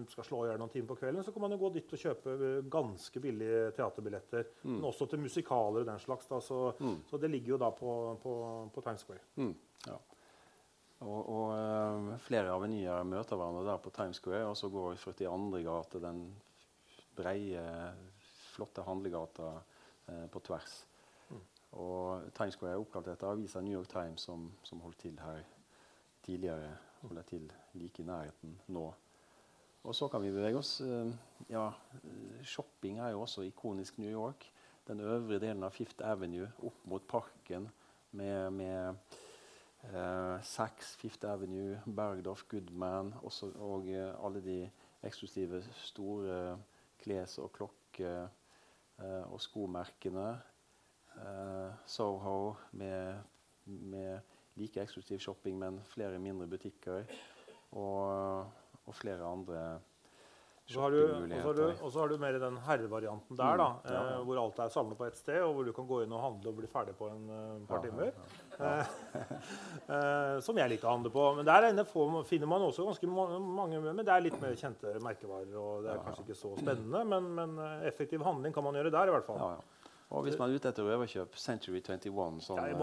skal slå i hjel noen timer på kvelden, så kan man jo gå dit og kjøpe ganske billige teaterbilletter. Mm. Men også til musikaler og den slags. Da, så, mm. så, det ligger jo da på, på, på Times Square. Mm. Ja. Og, og uh, flere avenyer møter hverandre der på Times Square, og så går 42. gate, den breie, flotte handlegata uh, på tvers. Mm. Og Times Square er oppkalt etter avisa New York Times, som, som holdt til her tidligere. Holder til like i nærheten nå. Og så kan vi bevege oss uh, Ja, shopping er jo også ikonisk New York. Den øvre delen av Fifth Avenue opp mot parken med, med eh, Saks, Fifth Avenue, Bergdorf, Goodman også, og eh, alle de eksklusive store kles- og klokke- eh, og skomerkene. Eh, Soho med, med, like eksklusiv shopping, men flere mindre butikker. Og, og flere andre og så, har du, mer den herrevarianten der, da, mm, ja, ja. Eh, hvor alt er samlet på ett sted, og hvor du kan gå inn og handle og bli ferdig på en uh, par ja, timer. *laughs* Eh, som jeg liker å handle på. Men der inne får, finner man også ganske mange Men det er litt mer kjente merkevarer, og det er kanskje ikke så spennende, men, men effektiv handling kan man gjøre der, i hvert fall. Og hvis man er ute etter å overkjøpe Century 21, sånn ja,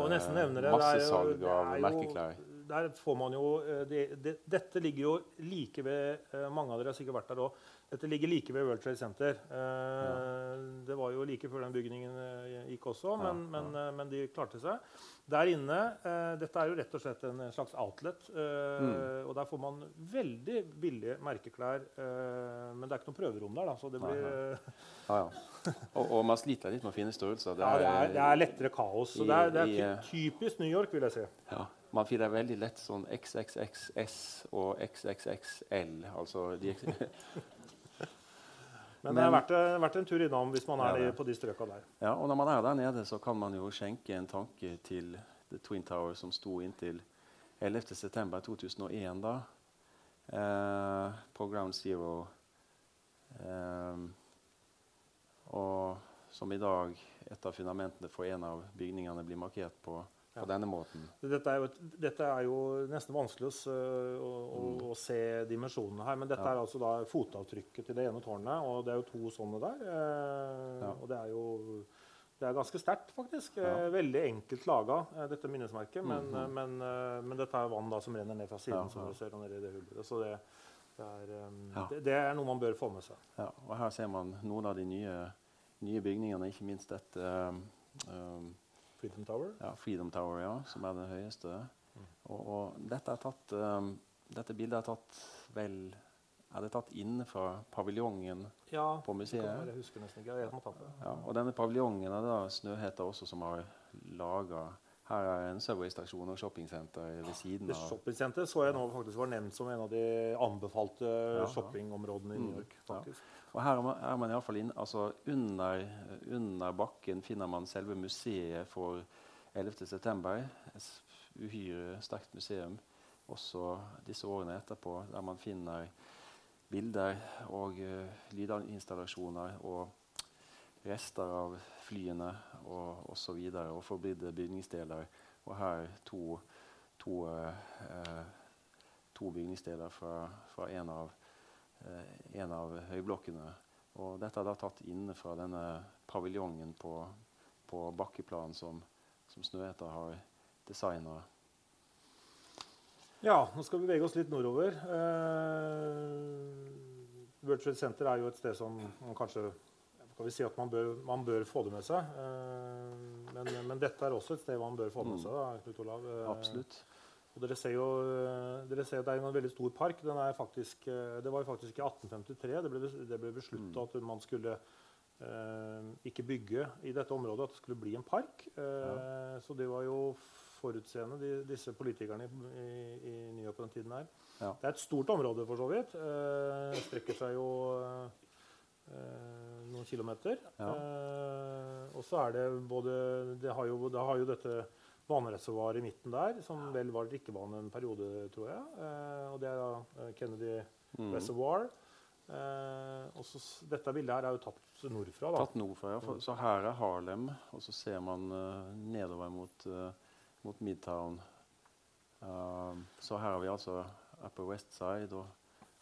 massesalg av merkeklær Der får man jo det, det, Dette ligger jo like ved Mange av dere har sikkert vært der òg. Dette ligger like ved World Trade Center. Eh, ja. Det var jo like før den bygningen eh, gikk også, men, ja, ja. Men, eh, men, de klarte seg. Der inne eh, Dette er jo rett og slett en slags outlet. Eh, mm. Og der får man veldig billige merkeklær. Eh, men det er ikke noe prøverom der, da, så det blir ja, og, og, man sliter litt med å finne størrelser. Det er, det er, det er lettere kaos. I, det er, det er typisk New York, vil jeg si. Ja. Man finner veldig lett sånn XXXS og XXXL. Altså de *laughs* Men, det er verdt, verdt, en tur innom hvis man er ja, på de strøka der. Ja, og når man er der nede, så kan man jo skjenke en tanke til The Twin Tower, som sto inntil 11.9.2001 da, eh, på Ground Zero. Eh, og som i dag et av fundamentene for en av bygningene blir markert på på ja. denne måten. Dette er, jo, dette er jo nesten vanskelig å, å, mm. å, se dimensjonene her. Men dette ja. er altså da fotavtrykket til det ene tårnet, og det er jo to sånne der. Eh, ja. Og det er jo det er ganske sterkt, faktisk. Eh, veldig enkelt laga, eh, dette minnesmerket. Men, mm -hmm. men, men, dette er vann da som renner ned fra siden, som du ser nede i det hullet. Så det, det, er, um, det, det, er, noe man bør få med seg. Ja, og her ser man noen av de nye, nye bygningene, ikke minst dette um, um, Freedom Tower? Ja, Freedom Tower, ja, som er den høyeste. Mm. Og, og dette, tatt, um, dette, bildet er tatt vel er det tatt inn fra paviljongen Ja, på museet. Ja, jeg husker nesten ikke. Jeg det. Ja, og denne paviljongen er da Snøhetta også som har laga Her er en Subway-stasjon og shoppingsenter ved siden av. shoppingssenteret så jeg nå faktisk var nevnt som en av de anbefalte ja. shoppingområdene i Mm, New York. faktisk. Og her er man, er i alle fall inn, altså under, under bakken finner man selve museet for 11.9. Et uhyre sterkt museum. Også disse årene etterpå, der man finner bilder og uh, lydinstallasjoner og rester av flyene og osv. Og, og forbudte bygningsdeler. Og her to, to, eh, to bygningsdeler fra, fra en av eh, en av høyblokkene. Og dette er da tatt inne fra denne paviljongen på, på bakkeplan som, som Snøhetta har designa. Ja, nå skal vi bevege oss litt nordover. Eh, World Trade Center er jo et sted som man kanskje kan vi si at man bør, man bør få det med seg. Eh, men, men dette er også et sted man bør få det med seg. Da, Knut Olav. Eh, Absolutt. Og dere ser jo dere ser at det er en veldig stor park. Den er faktisk, eh, det var jo faktisk i 1853 det ble, det ble beslutta at man skulle eh, ikke bygge i dette området, at det skulle bli en park. Eh, Så det var jo forutseende, de, disse politikerne i, i, New York på den tiden her. Ja. Det er et stort område, for så vidt. Eh, strekker seg jo eh, noen kilometer. Ja. Eh, og så er det både Det har jo, det har jo dette vannreservoaret i midten der, som vel var drikkevann en periode, tror jeg. Eh, og det er da eh, Kennedy Mm. Reservoir. Eh, og så dette bildet her er jo tatt nordfra. da. Tatt nordfra, ja. For, så her er Harlem, og så ser man uh, nedover mot, uh, mot Midtown. Så her har vi altså Upper West Side og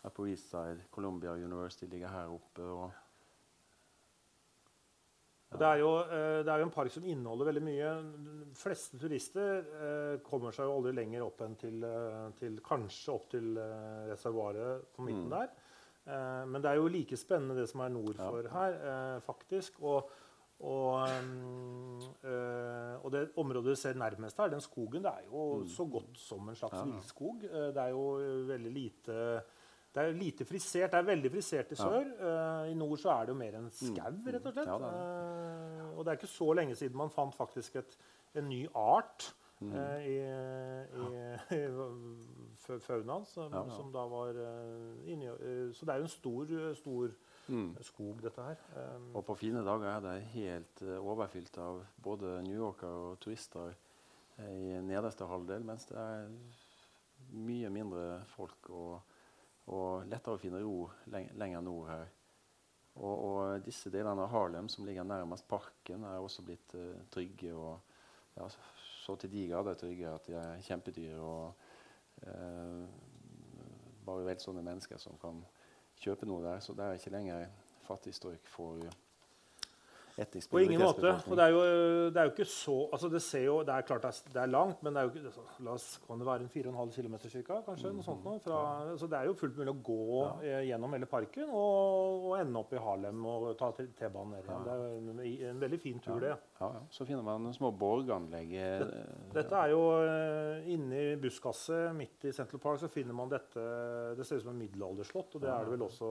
Upper East Side. Columbia University ligger her oppe. og Det er, jo, eh, det er jo en park som inneholder veldig mye. De fleste turister eh, kommer seg jo aldri lenger opp enn til, eh, til kanskje opp til reservoaret på midten Mm. der. Men det er jo like spennende det som er nord Ja. her, faktisk. Og, og, mm, og det området du ser nærmest her, den skogen, det er jo Mm. så godt som en slags Ja, villskog. Det er jo veldig lite det er lite frisert. Det er veldig frisert i Ja. sør. Eh, I nord så er det jo mer en skau, Mm. rett og slett. Ja, det Eh, og det er ikke så lenge siden man fant faktisk et, en ny art Mm. uh, i, i, *laughs* i faunaen, som, Ja, som da var inni Så det er jo en stor, stor Mm. skog, dette her. Um, Og på fine dager er det helt overfylt av både New Yorker og turister i nederste halvdel, mens det er mye mindre folk og, og lettere å finne ro leng lenger nord her. Og, og disse delene av Harlem som ligger nærmest parken, er også blitt uh, trygge. og ja, Så til de grader trygge at de er kjempedyre. og uh, bare velstående mennesker som kan kjøpe noe der. Så det er ikke lenger fattigstrøk for På ingen måte. Og det er jo, det er jo ikke så altså Det ser jo, det er klart det er, det langt, men det er jo ikke, altså, la oss, kan det være en 4,5 km ca.? Kanskje, noe sånt noe, fra, Så det er jo fullt mulig å gå ja. gjennom hele parken og, og ende opp i Harlem og ta T-banen ned igjen. Det er en, en veldig fin tur, det. Ja, ja. Så finner man små borganlegg. eh, Dette er jo inni buskaset midt i Central Park så finner man dette Det ser ut som en middelalderslott, og det er det vel også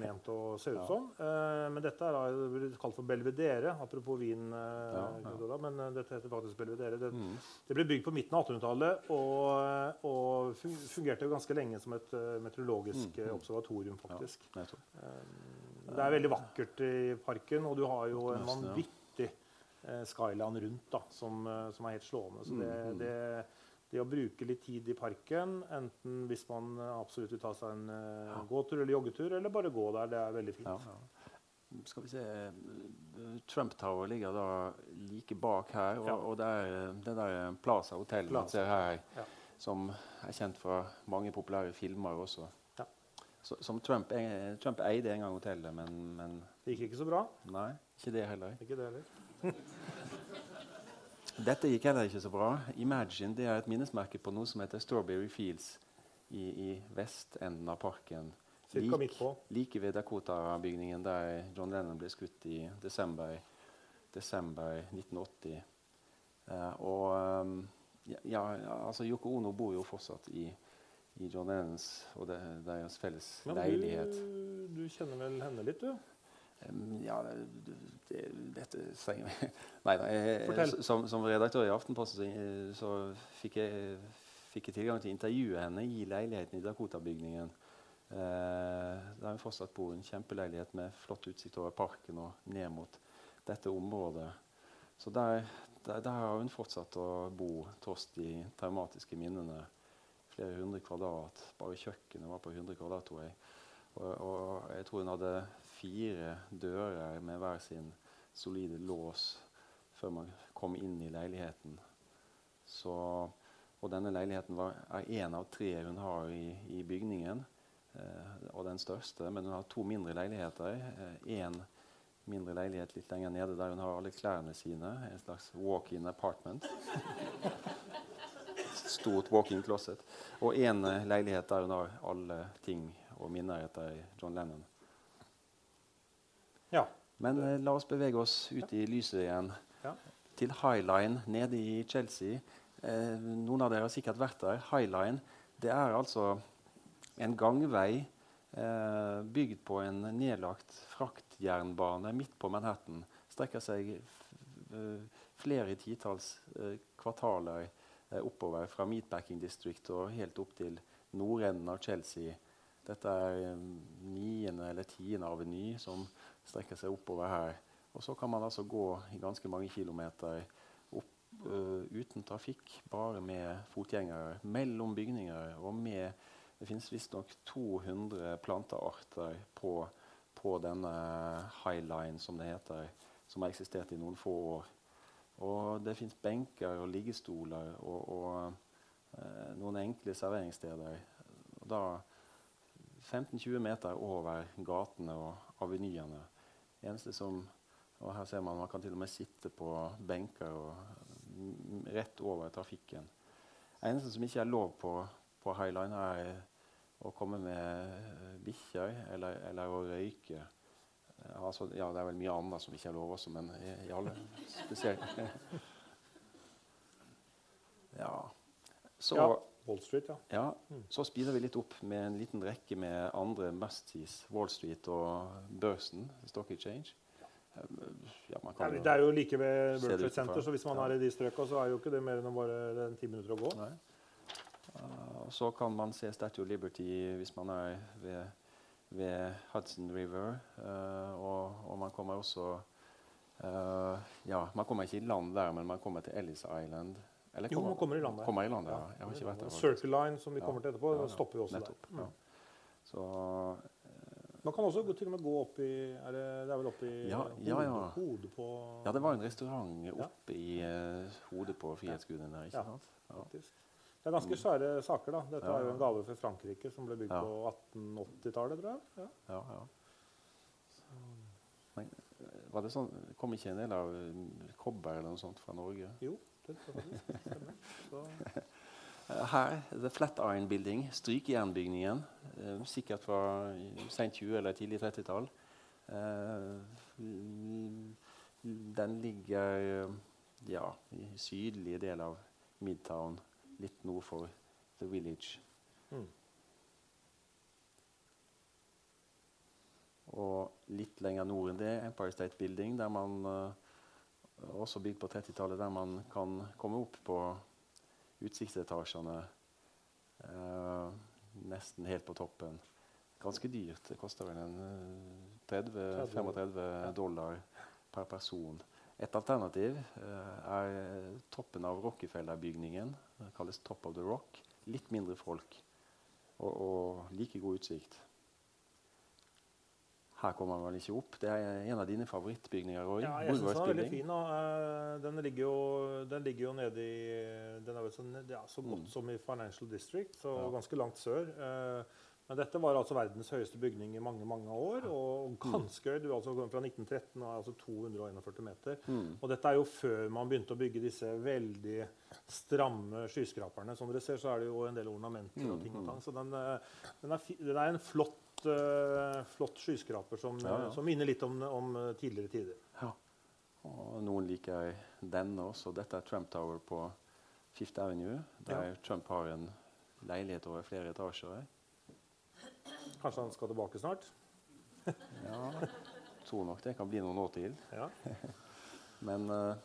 ment å se ut som. Eh, men dette er da blitt kalt for Belvedere, apropos vin. eh, Ja, ja. Men eh, dette heter faktisk Belvedere. Det, Mm. det ble bygd på midten av 1800-tallet og, og fungerte jo ganske lenge som et eh, meteorologisk Mm, eh, mm. observatorium, faktisk. Nettopp. Det er veldig vakkert i parken, og du har jo en vanvittig skyland skyline rundt da, som, eh, som er helt slående. Så det, Mm, mm. det, det å bruke litt tid i parken, enten hvis man eh, absolutt vil ta seg en eh, Ja. gåtur eller joggetur, eller bare gå der, det er veldig fint. Ja, ja. Skal vi se Trump Tower ligger da like bak her. Og, Ja. og det er det der Plaza Hotel man ser her, Ja. som er kjent fra mange populære filmer også. Ja. Så, som Trump, Trump eide en gang hotellet, men, men Det gikk ikke så bra. nei, ikke det heller. Ikke det heller. *laughs* Dette gikk heller ikke så bra. Imagine det er et minnesmerke på noe som heter Strawberry Fields i, i vestenden av parken. Cirka midt på. Like ved Dakota-bygningen der John Lennon ble skutt i desember, desember 1980. Eh, og um, ja, altså Yoko Ono bor jo fortsatt i, i John Lennons og det, deres felles Men leilighet. du, du kjenner vel henne litt, du? Em, Ja, det, det, dette trenger vi *laughs* Nei da. Som, som redaktør i Aftenposten så, så fikk, jeg, fikk jeg tilgang til å intervjue henne i leiligheten i Dakota-bygningen. Eh, der hun fortsatt bor. En kjempeleilighet med flott utsikt over parken og ned mot dette området. Så der, der, der har hun fortsatt å bo tross de traumatiske minnene. Flere hundre kvadrat. Bare kjøkkenet var på 100 kvadrat, tror jeg. Og, og jeg tror hun hadde fire dører med hver sin solide lås før man kom inn i leiligheten. Så, og denne leiligheten var, er én av tre hun har i, i bygningen. Eh, og den største. Men hun har to mindre leiligheter. Én mindre leilighet litt lenger nede der hun har alle klærne sine. En slags walk-in apartment. *laughs* Stort walk-in closet. Og én leilighet der hun har alle ting og minner etter John Lennon. Ja. Men eh, la oss bevege oss ut i lyset igjen. Ja. Til Highline nede i Chelsea. Eh, noen av dere har sikkert vært der. Highline det er altså en gangvei eh, bygd på en nedlagt fraktjernbane midt på Manhattan. Strekker seg eh, flere titalls eh, kvartaler eh, oppover fra Meatpacking District og helt opp til nordenden av Chelsea. Dette er eh, niende eller tiende aveny som strekker seg oppover her. Og så kan man altså gå i ganske mange kilometer opp uh, uten trafikk, bare med fotgjengere, mellom bygninger og med Det finnes visstnok 200 plantearter på, på denne highline, som det heter, som har eksistert i noen få år. Og det fins benker og liggestoler og, og eh, noen enkle serveringssteder. Og da 15-20 meter over gatene og avenyene. Eneste som og her ser man man kan til og med sitte på benker og rett over trafikken. Eneste som ikke er lov på, på Highline, er å komme med bikkjer eller, eller å røyke. Altså, ja, det er vel mye annet som ikke er lov også, men i, i alle spesielt *laughs* Ja. Så Ja. Wall Street, ja. ja, Mm. så speeder vi litt opp med en liten rekke med andre must-sees. Wall Street og børsen, Stock Exchange. Ja, man kan det jo er jo like ved World Trade. Center, så hvis man Ja. er i de strøka, så er jo ikke det mer enn bare en ti minutter å gå. Nei. Og så kan man se Statue of Liberty hvis man er ved, ved Hudson River. Uh, og, og man kommer også uh, Ja, man kommer ikke i land der, men man kommer til Ellis Island. Eller Jo, man kommer i land der. Kommer i land der, ja. Jeg har ikke der. Circle Line, som vi kommer til etterpå, Ja, stopper vi også Nettopp, der. Mm. ja. Så Man kan også til og med gå opp i er det, det er vel oppe i Ja, hodet, ja, ja. hodet på Ja, det var en restaurant oppe i uh, hodet på Frihetsguden der, ikke sant? Ja. faktisk. Det er ganske svære saker, da. Dette var er jo en gave for Frankrike som ble bygd på 1880-tallet, tror jeg. Ja. Ja, ja. Men, eh, var det sånn, Kom ikke en del av eh, kobber eller noe sånt fra Norge? Jo, det stemmer. Så, Eh, Her, The Flat Iron Building, strykejernbygningen. Eh, sikkert fra sent 20- eller tidlig 30-tall. Eh, mm, den ligger ja, i sydlige del av Midtown, litt nord for The Village. mm. Og litt lenger nord enn det, Empire State Building, der man eh, også bygd på 30-tallet, der man kan komme opp på utsiktsetasjene eh, nesten helt på toppen. Ganske dyrt. Det koster vel en eh, 30-35 dollar per person. Et alternativ eh, er toppen av Rockefeller-bygningen. Det kalles Top of the Rock. Litt mindre folk og, og like god utsikt. Her kommer man vel ikke opp. Det er en av dine favorittbygninger. Roy. Ja, jeg synes den er veldig fin. Eh, den, ligger jo, den ligger jo nede i Den er vel så, ja, så godt Mm. som i Financial District, så Ja. ganske langt sør. Eh, men dette var altså verdens høyeste bygning i mange mange år. Og ganske høy. Du altså kom fra 1913 og er altså 241 meter. Mm. Og dette er jo før man begynte å bygge disse veldig stramme skyskraperne. Som dere ser, så er det jo en del ornamenter og Mm, ting og mm. tang. Så den, eh, den, er, den er en flott, uh, flott skyskraper som, Ja, ja. som minner litt om, om eh, tidligere tider. Ja. Og noen liker denne også. Dette er Trump Tower på Fifth Avenue, der. Trump har en leilighet over flere etasjer. Kanskje han skal tilbake snart? Ja, tror nok det kan bli noen år til. Ja. *laughs* Men eh,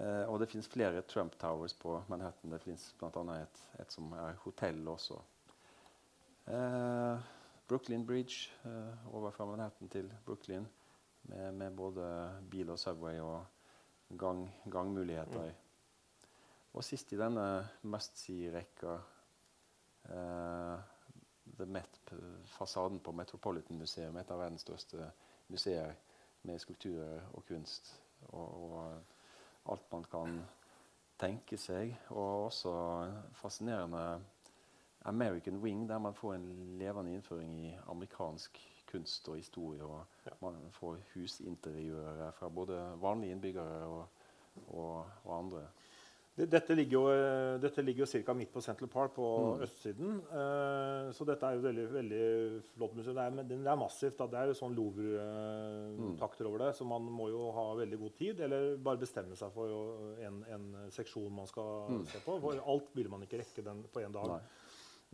eh, Og det fins flere Trump Towers på Manhattan. Det fins bl.a. Et, et som er hotell også. Eh, Brooklyn Bridge over fra Manhattan til Brooklyn med, med både bil og Subway og gang, gangmuligheter. Og sist i denne must see-rekka eh, Met, fasaden på Metropolitan Museum, et av verdens største museer med skulpturer og kunst og, og alt man kan tenke seg. Og også fascinerende American Wing, der man får en levende innføring i amerikansk kunst og historie. Og Ja. man får husinteriører fra både vanlige innbyggere og, og, og andre. Det- Dette ligger jo, eh, dette ligger jo ca. midt på Central Park på Mm. østsiden. Uh, så dette er jo veldig, veldig flott museum. Det er, men det er massivt. Da. Det er jo sånn Louvre-takter over det, så man må jo ha veldig god tid. Eller bare bestemme seg for en, en seksjon man skal Mm. se på. For alt vil man ikke rekke den på én dag. Nei.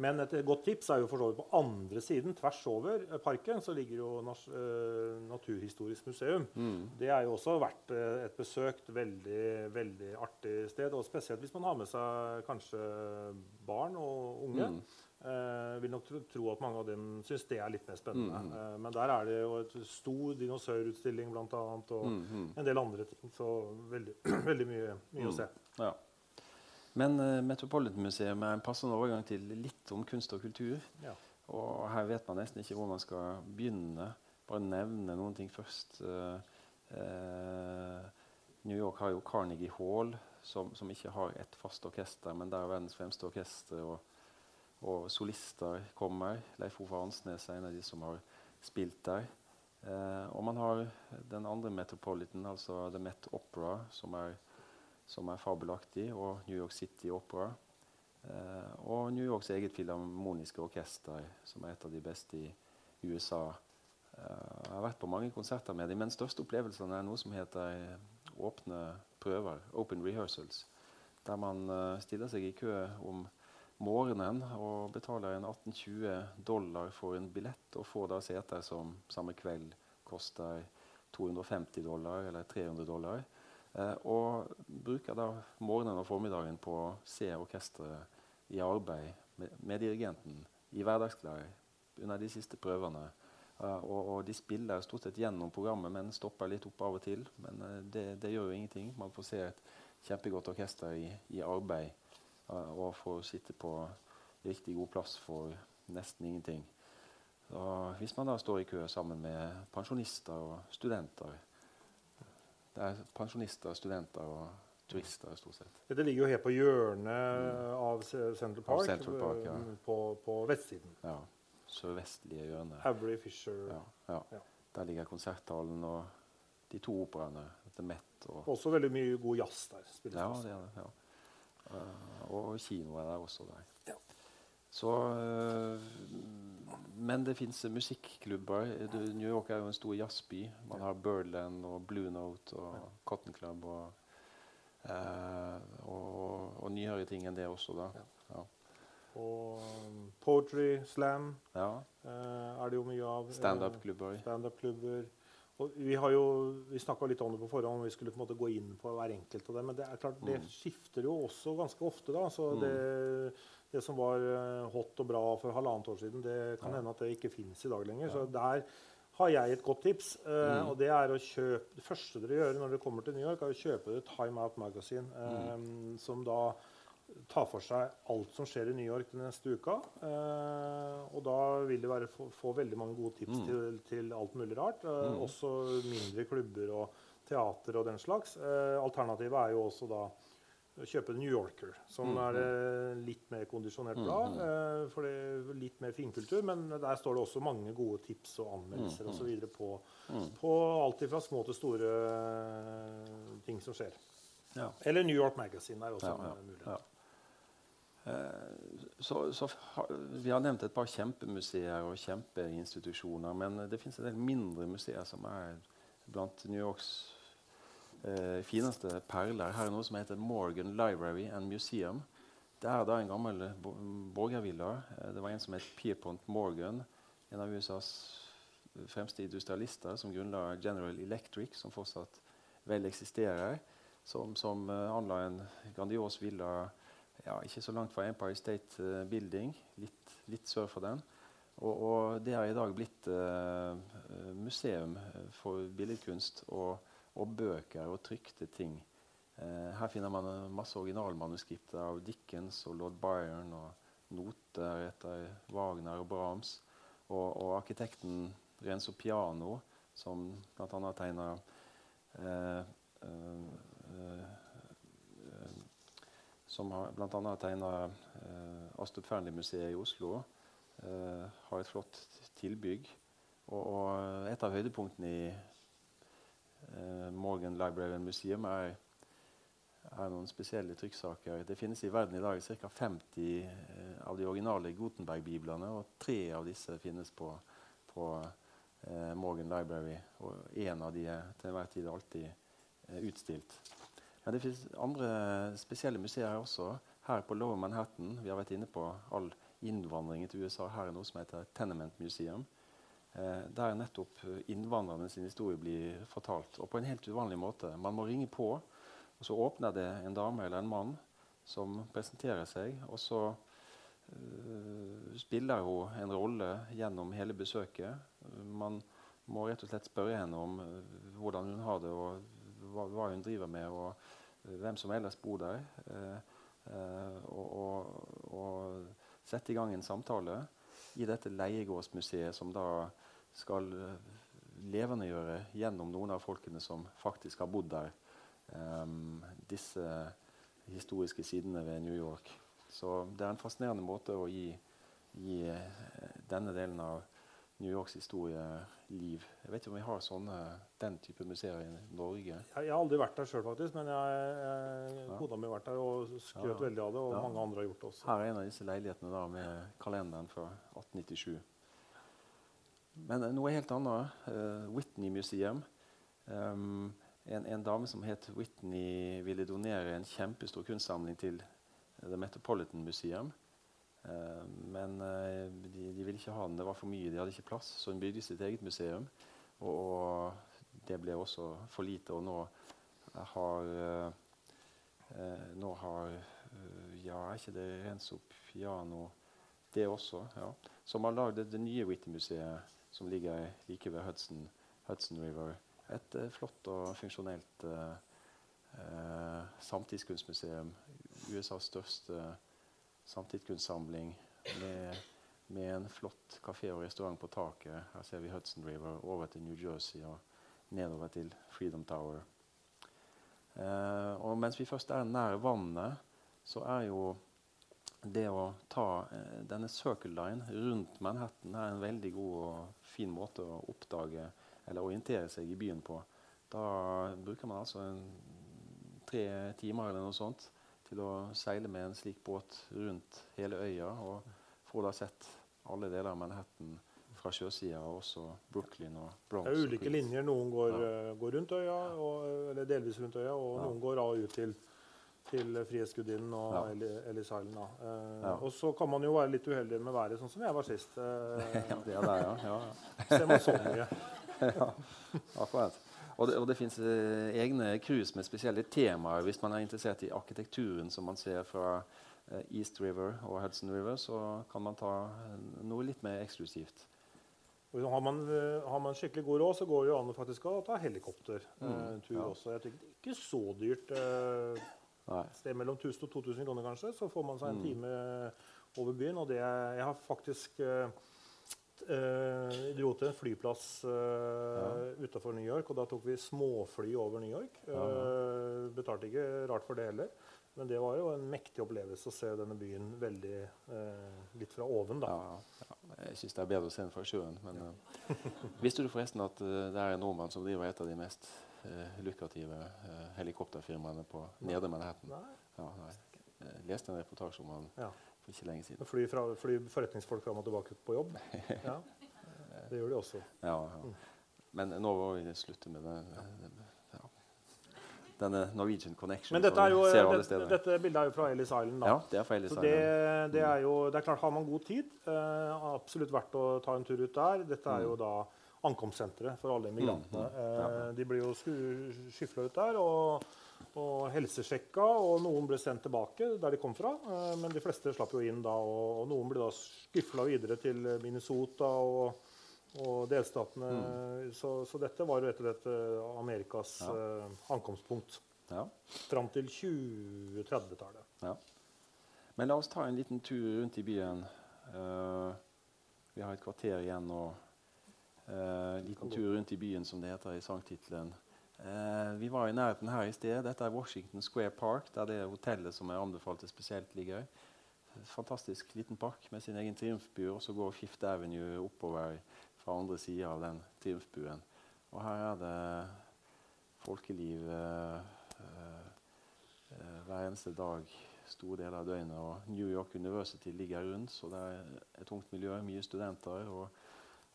Men et godt tips er jo for så vidt på andre siden, tvers over parken, så ligger jo eh, Naturhistorisk museum. Mm. Det er jo også verdt eh, et besøkt veldig, veldig artig sted. Og spesielt hvis man har med seg kanskje barn og unge. Mm. Eh, vil nok tro, at mange av dem syns det er litt mer spennende. Mm. Eh, men der er det jo et stor dinosaurutstilling annet, og Mm, mm. en del andre ting. Så veldig, *clears throat* veldig mye, mye å se. Ja. Men uh, Metropolitan-museet er en passende overgang til litt om kunst og kultur. Ja. Og her vet man nesten ikke hvor man skal begynne. Bare nevne noen ting først. Uh, uh, New York har jo Carnegie Hall, som, som ikke har et fast orkester, men der verdens fremste orkestre og, og solister kommer. Leif Ove Ansnes er en av de som har spilt der. Og man har den andre Metropolitan, altså The Met Opera, som er, som er fabelaktig, og New York City Opera. Eh, og New Yorks eget filharmoniske orkester, som er et av de beste i USA. Eh, jeg har vært på mange konserter med dem, men den største opplevelsen er noe som heter eh, åpne prøver, open rehearsals. Der man eh, stiller seg i kø om morgenen og betaler en 18-20 dollar for en billett, og får da seter som samme kveld koster 250 dollar eller 300 dollar. Eh, og bruker da morgenen og formiddagen på å se orkesteret i arbeid med, med dirigenten i hverdagsklær under de siste prøvene. Eh, og, og de spiller stort sett gjennom programmet, men stopper litt opp av og til. Men eh, det, det gjør jo ingenting. Man får se et kjempegodt orkester i, i arbeid eh, og får sitte på riktig god plass for nesten ingenting. Så hvis man da står i kø sammen med pensjonister og studenter Det er pensjonister, studenter og turister stort sett. Det ligger jo helt på hjørnet av Central Park, Central Park, ja. eh, på, på vestsiden. Ja. Sørvestlige hjørnet. Avery Fisher. Ja, ja. Ja. Der ligger konserthallen og de to operaene. The Met og Også veldig mye god jazz der. Ja, det er det. Ja. Eh, og kino er der også der. Ja. Så eh, Men det fins musikklubber. New York er jo en stor jazzby. Man har Birdland og Blue Note og Cotton Club og, eh, og, og nyere ting enn det også, da. Ja. Og um, poetry, slam ja. eh, er det jo mye av. Standup-klubber. Stand Og vi har jo, vi snakka litt om det på forhånd, om vi skulle på en måte gå inn på hver enkelt av dem. Men det er klart, det Mm. skifter jo også ganske ofte. da, så det, det som var eh, hot og bra for halvannet år siden, det kan hende at det ikke fins i dag lenger. Så der har jeg et godt tips. eh, Mm. og Det er å kjøpe, det første dere gjør når dere kommer til New York, er å kjøpe et Time Out Magazine, eh, Mm. som da tar for seg alt som skjer i New York den neste uka. Eh, og da vil det være, få, veldig mange gode tips Mm. til, til alt mulig rart. Eh. Også mindre klubber og teater og den slags. Eh, alternativet er jo også da kjøpe New Yorker, som Mm, er eh, litt mer kondisjonert blad. mm. Eh, for det er litt mer finkultur, men der står det også mange gode tips og anmeldelser Mm, videre på, Mm. på alt fra små til store eh, ting som skjer. Ja. Eller New York Magazine er også Ja, en ja, mulighet. ja. Så, så Vi har nevnt et par kjempemuseer og kjempeinstitusjoner, men det fins en del mindre museer som er blant New Yorks eh, fineste perler. Her er noe som heter Morgan Library and Museum. det er da en gammel bo borgervilla. Eh, det var en som het Pierpont Morgan, en av USAs fremste industrialister, som grunnla General Electric, som fortsatt vel eksisterer. Som, som uh, anla en grandios villa ja, ikke så langt fra Empire State uh, Building, litt, litt, sør for den. Og, og, det har i dag blitt uh, museum for billedkunst og, og, bøker og trykte ting. her finner man masse originalmanuskripter av Dickens og lord Byron og noter etter Wagner og Brahms. Og, og arkitekten Renzo Piano, som bl.a. tegna eh, eh, som har bl.a. tegna eh, Astrup Fearnley-museet i Oslo, eh, har et flott tilbygg. Og, og et av høydepunktene i eh, Morgan Library Museum er, er, noen spesielle trykksaker. Det finnes i verden i dag ca. 50 eh, av de originale Gutenberg-biblene, og tre av disse finnes på, på eh, Morgan Library. Og én av de er til enhver tid alltid eh, utstilt. Men det finnes andre spesielle museer også. Her på Lower Manhattan vi har vært inne på all innvandringen til USA. Her er noe som heter Tenement Museum. Eh, der nettopp innvandrerne sin historie blir fortalt. Og på en helt uvanlig måte. Man må ringe på, og så åpner det en dame eller en mann som presenterer seg. Og så uh, spiller hun en rolle gjennom hele besøket. Man må rett og slett spørre henne om uh, hvordan hun har det, og hva, hva, hun driver med, og uh, hvem som ellers bor der. Og, og, og, sette i gang en samtale i dette leiegårdsmuseet, som da skal levendegjøre gjennom noen av folkene som faktisk har bodd der. Um, disse historiske sidene ved New York. Så det er en fascinerende måte å gi, gi denne delen av New Yorks historie liv. Jeg vet ikke om vi har sånne, den type museer i Norge? Jeg, jeg har aldri vært der sjøl, faktisk. Men jeg, jeg, ja. kona mi har vært der og skrøt ja, ja. veldig av det. Og mange andre har gjort det også. Her er en av disse leilighetene da, med kalenderen fra 1897. Men eh, noe helt annet. Uh, Whitney Museum. Um, en, en, dame som het Whitney, ville donere en kjempestor kunstsamling til The Metropolitan Museum. Uh, men uh, de, de, ville ikke ha den. Det var for mye. De hadde ikke plass. Så hun bygde sitt eget museum. Og, og det ble også for lite. Og nå har Nå har Ja, er ikke det Renzo Piano Det også. ja. Som har lagd det, nye Whitty-museet, som ligger like ved Hudson, Hudson River. Et flott og funksjonelt samtidskunstmuseum. USAs største samtidskunstsamling med, med, en flott kafé og restaurant på taket. Her ser vi Hudson River over til New Jersey og nedover til Freedom Tower. Eh, og mens vi først er nær vannet, så er jo det å ta eh, denne circle line rundt Manhattan er en veldig god og fin måte å oppdage eller orientere seg i byen på. Da bruker man altså en, tre timer eller noe sånt til å seile med en slik båt rundt hele øya. Og få da sett alle deler av Manhattan fra sjøsida, og også Brooklyn og Bronx. Det er ulike linjer. Noen går, ja. uh, går rundt øya, og, eller delvis rundt øya, og ja. noen går av og ut til, til Frihetsgudinnen og ja. Ellis Island. Uh, ja. Og så kan man jo være litt uheldig med været, sånn som jeg var sist. Uh, *laughs* ja, det er det, ja. ja. Ser man så mye. *laughs* ja, akkurat. Og det, og det fins uh, egne cruise med spesielle temaer. Hvis man er interessert i arkitekturen som man ser fra eh, East River og Hudson River, så kan man ta noe litt mer eksklusivt. Har man, eh, har man, skikkelig god råd, så går det jo an faktisk å ta helikoptertur mm, også. Jeg tenker, ikke så dyrt. Eh, sted mellom 1000 og 2000 kroner, kanskje. Så får man seg en mm. time over byen. Og det, jeg har faktisk uh, dro til en flyplass uh, ja. utafor New York, og da tok vi småfly over New York. Uh, betalte ikke rart for det heller. Men det var jo en mektig opplevelse å se denne byen veldig uh, litt fra oven. da. Ja, ja. Jeg syns det er bedre å se den fra sjøen. Men visste du forresten at det er en nordmann som driver et av de mest lukrative helikopterfirmaene på Nedre Manhattan? Ja. Jeg leste en reportasje om han. Ja for ikke lenge siden. Fly, fra, fly forretningsfolk fram og tilbake på jobb? *laughs* Ja, Det gjør de også. Ja, ja. Men nå må vi slutte med det. Ja. denne Norwegian Connection Men dette, er jo, alle dette, bildet er jo fra Ellis Island. Da. Ja, det er fra Ellis Island. det, det er jo det er klart, Har man god tid, uh, absolutt verdt å ta en tur ut der. Dette er jo da ankomstsenteret for alle immigrantene. Mm, mm. Eh, de blir jo skyfla ut der og, og helsesjekka, og noen ble sendt tilbake der de kom fra. Eh, men de fleste slapp jo inn da, og, og noen ble da skyfla videre til Minnesota og, og delstatene. Så, så dette var jo rett og slett eh, Amerikas Ja. eh, ankomstpunkt Ja. fram til 2030-tallet. Ja. Men la oss ta en liten tur rundt i byen. Uh, vi har et kvarter igjen nå. Uh, liten tur rundt i byen, som det heter i sangtittelen. Eh, vi var i nærheten her i sted. Dette er Washington Square Park, der det hotellet som jeg anbefalte spesielt, ligger. Fantastisk liten park med sin egen triumfbue. Og så går Fifth Avenue oppover fra andre sida av den triumfbuen. Og her er det folkeliv eh, hver eneste dag store deler av døgnet. Og New York University ligger rundt, så det er et tungt miljø, mye studenter. Og,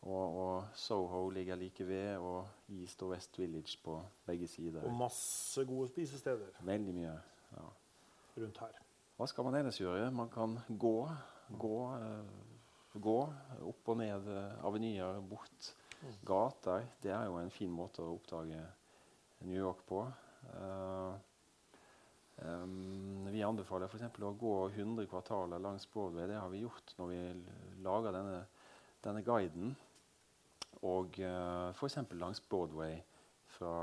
og, og Soho ligger like ved, og East og West Village på begge sider. Og masse gode spisesteder Veldig mye. Ja. rundt her. Hva skal man ellers gjøre? Man kan gå. Gå, uh, gå opp og ned uh, avenyer, bort gater. Det er jo en fin måte å oppdage New York på. Uh, um, vi anbefaler f.eks. å gå 100 kvartaler langs Broadway. Det har vi gjort når vi lager denne, denne guiden. Og uh, f.eks. langs Broadway fra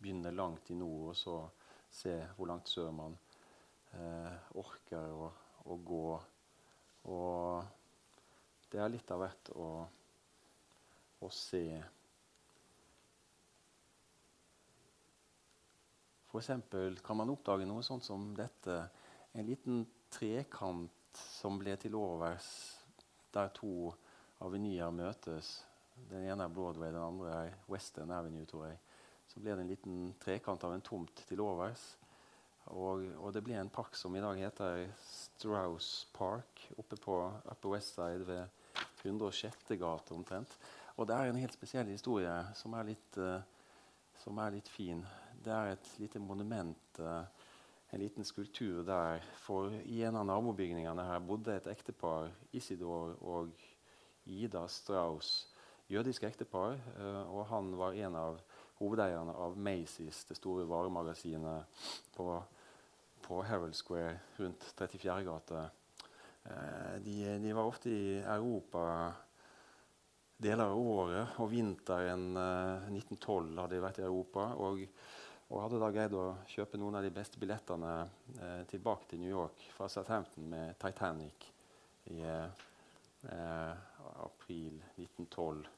begynne langt i nord og så se hvor langt sør man uh, orker å, å gå. Og det er litt av hvert å, å se. Eksempel kan man oppdage noe sånt som dette. En liten trekant som ble til overs der to avenyer møtes. Den ene er Broadway, den andre er Western Avenue, tror jeg. Så ble det en liten trekant av en tomt til overs. Og, og det ble en park som i dag heter Strauss Park, oppe på Upper West Side ved 106. gate omtrent. Og det er en helt spesiell historie som er litt, uh, som er litt fin. Det er et lite monument, uh, en liten skulptur der. For i en av nabobygningene her bodde et ektepar, Isidor og Ida Strauss. Jødisk ektepar, eh, og han var en av hovedeierne av Macy's, det store varemagasinet på, på Herald Square rundt 34. gate. Eh, de, de var ofte i Europa deler av året, og vinteren eh, 1912 hadde de vært i Europa. Og, og hadde da greid å kjøpe noen av de beste billettene eh, tilbake til New York fra Southampton med Titanic i eh, eh, april 1912.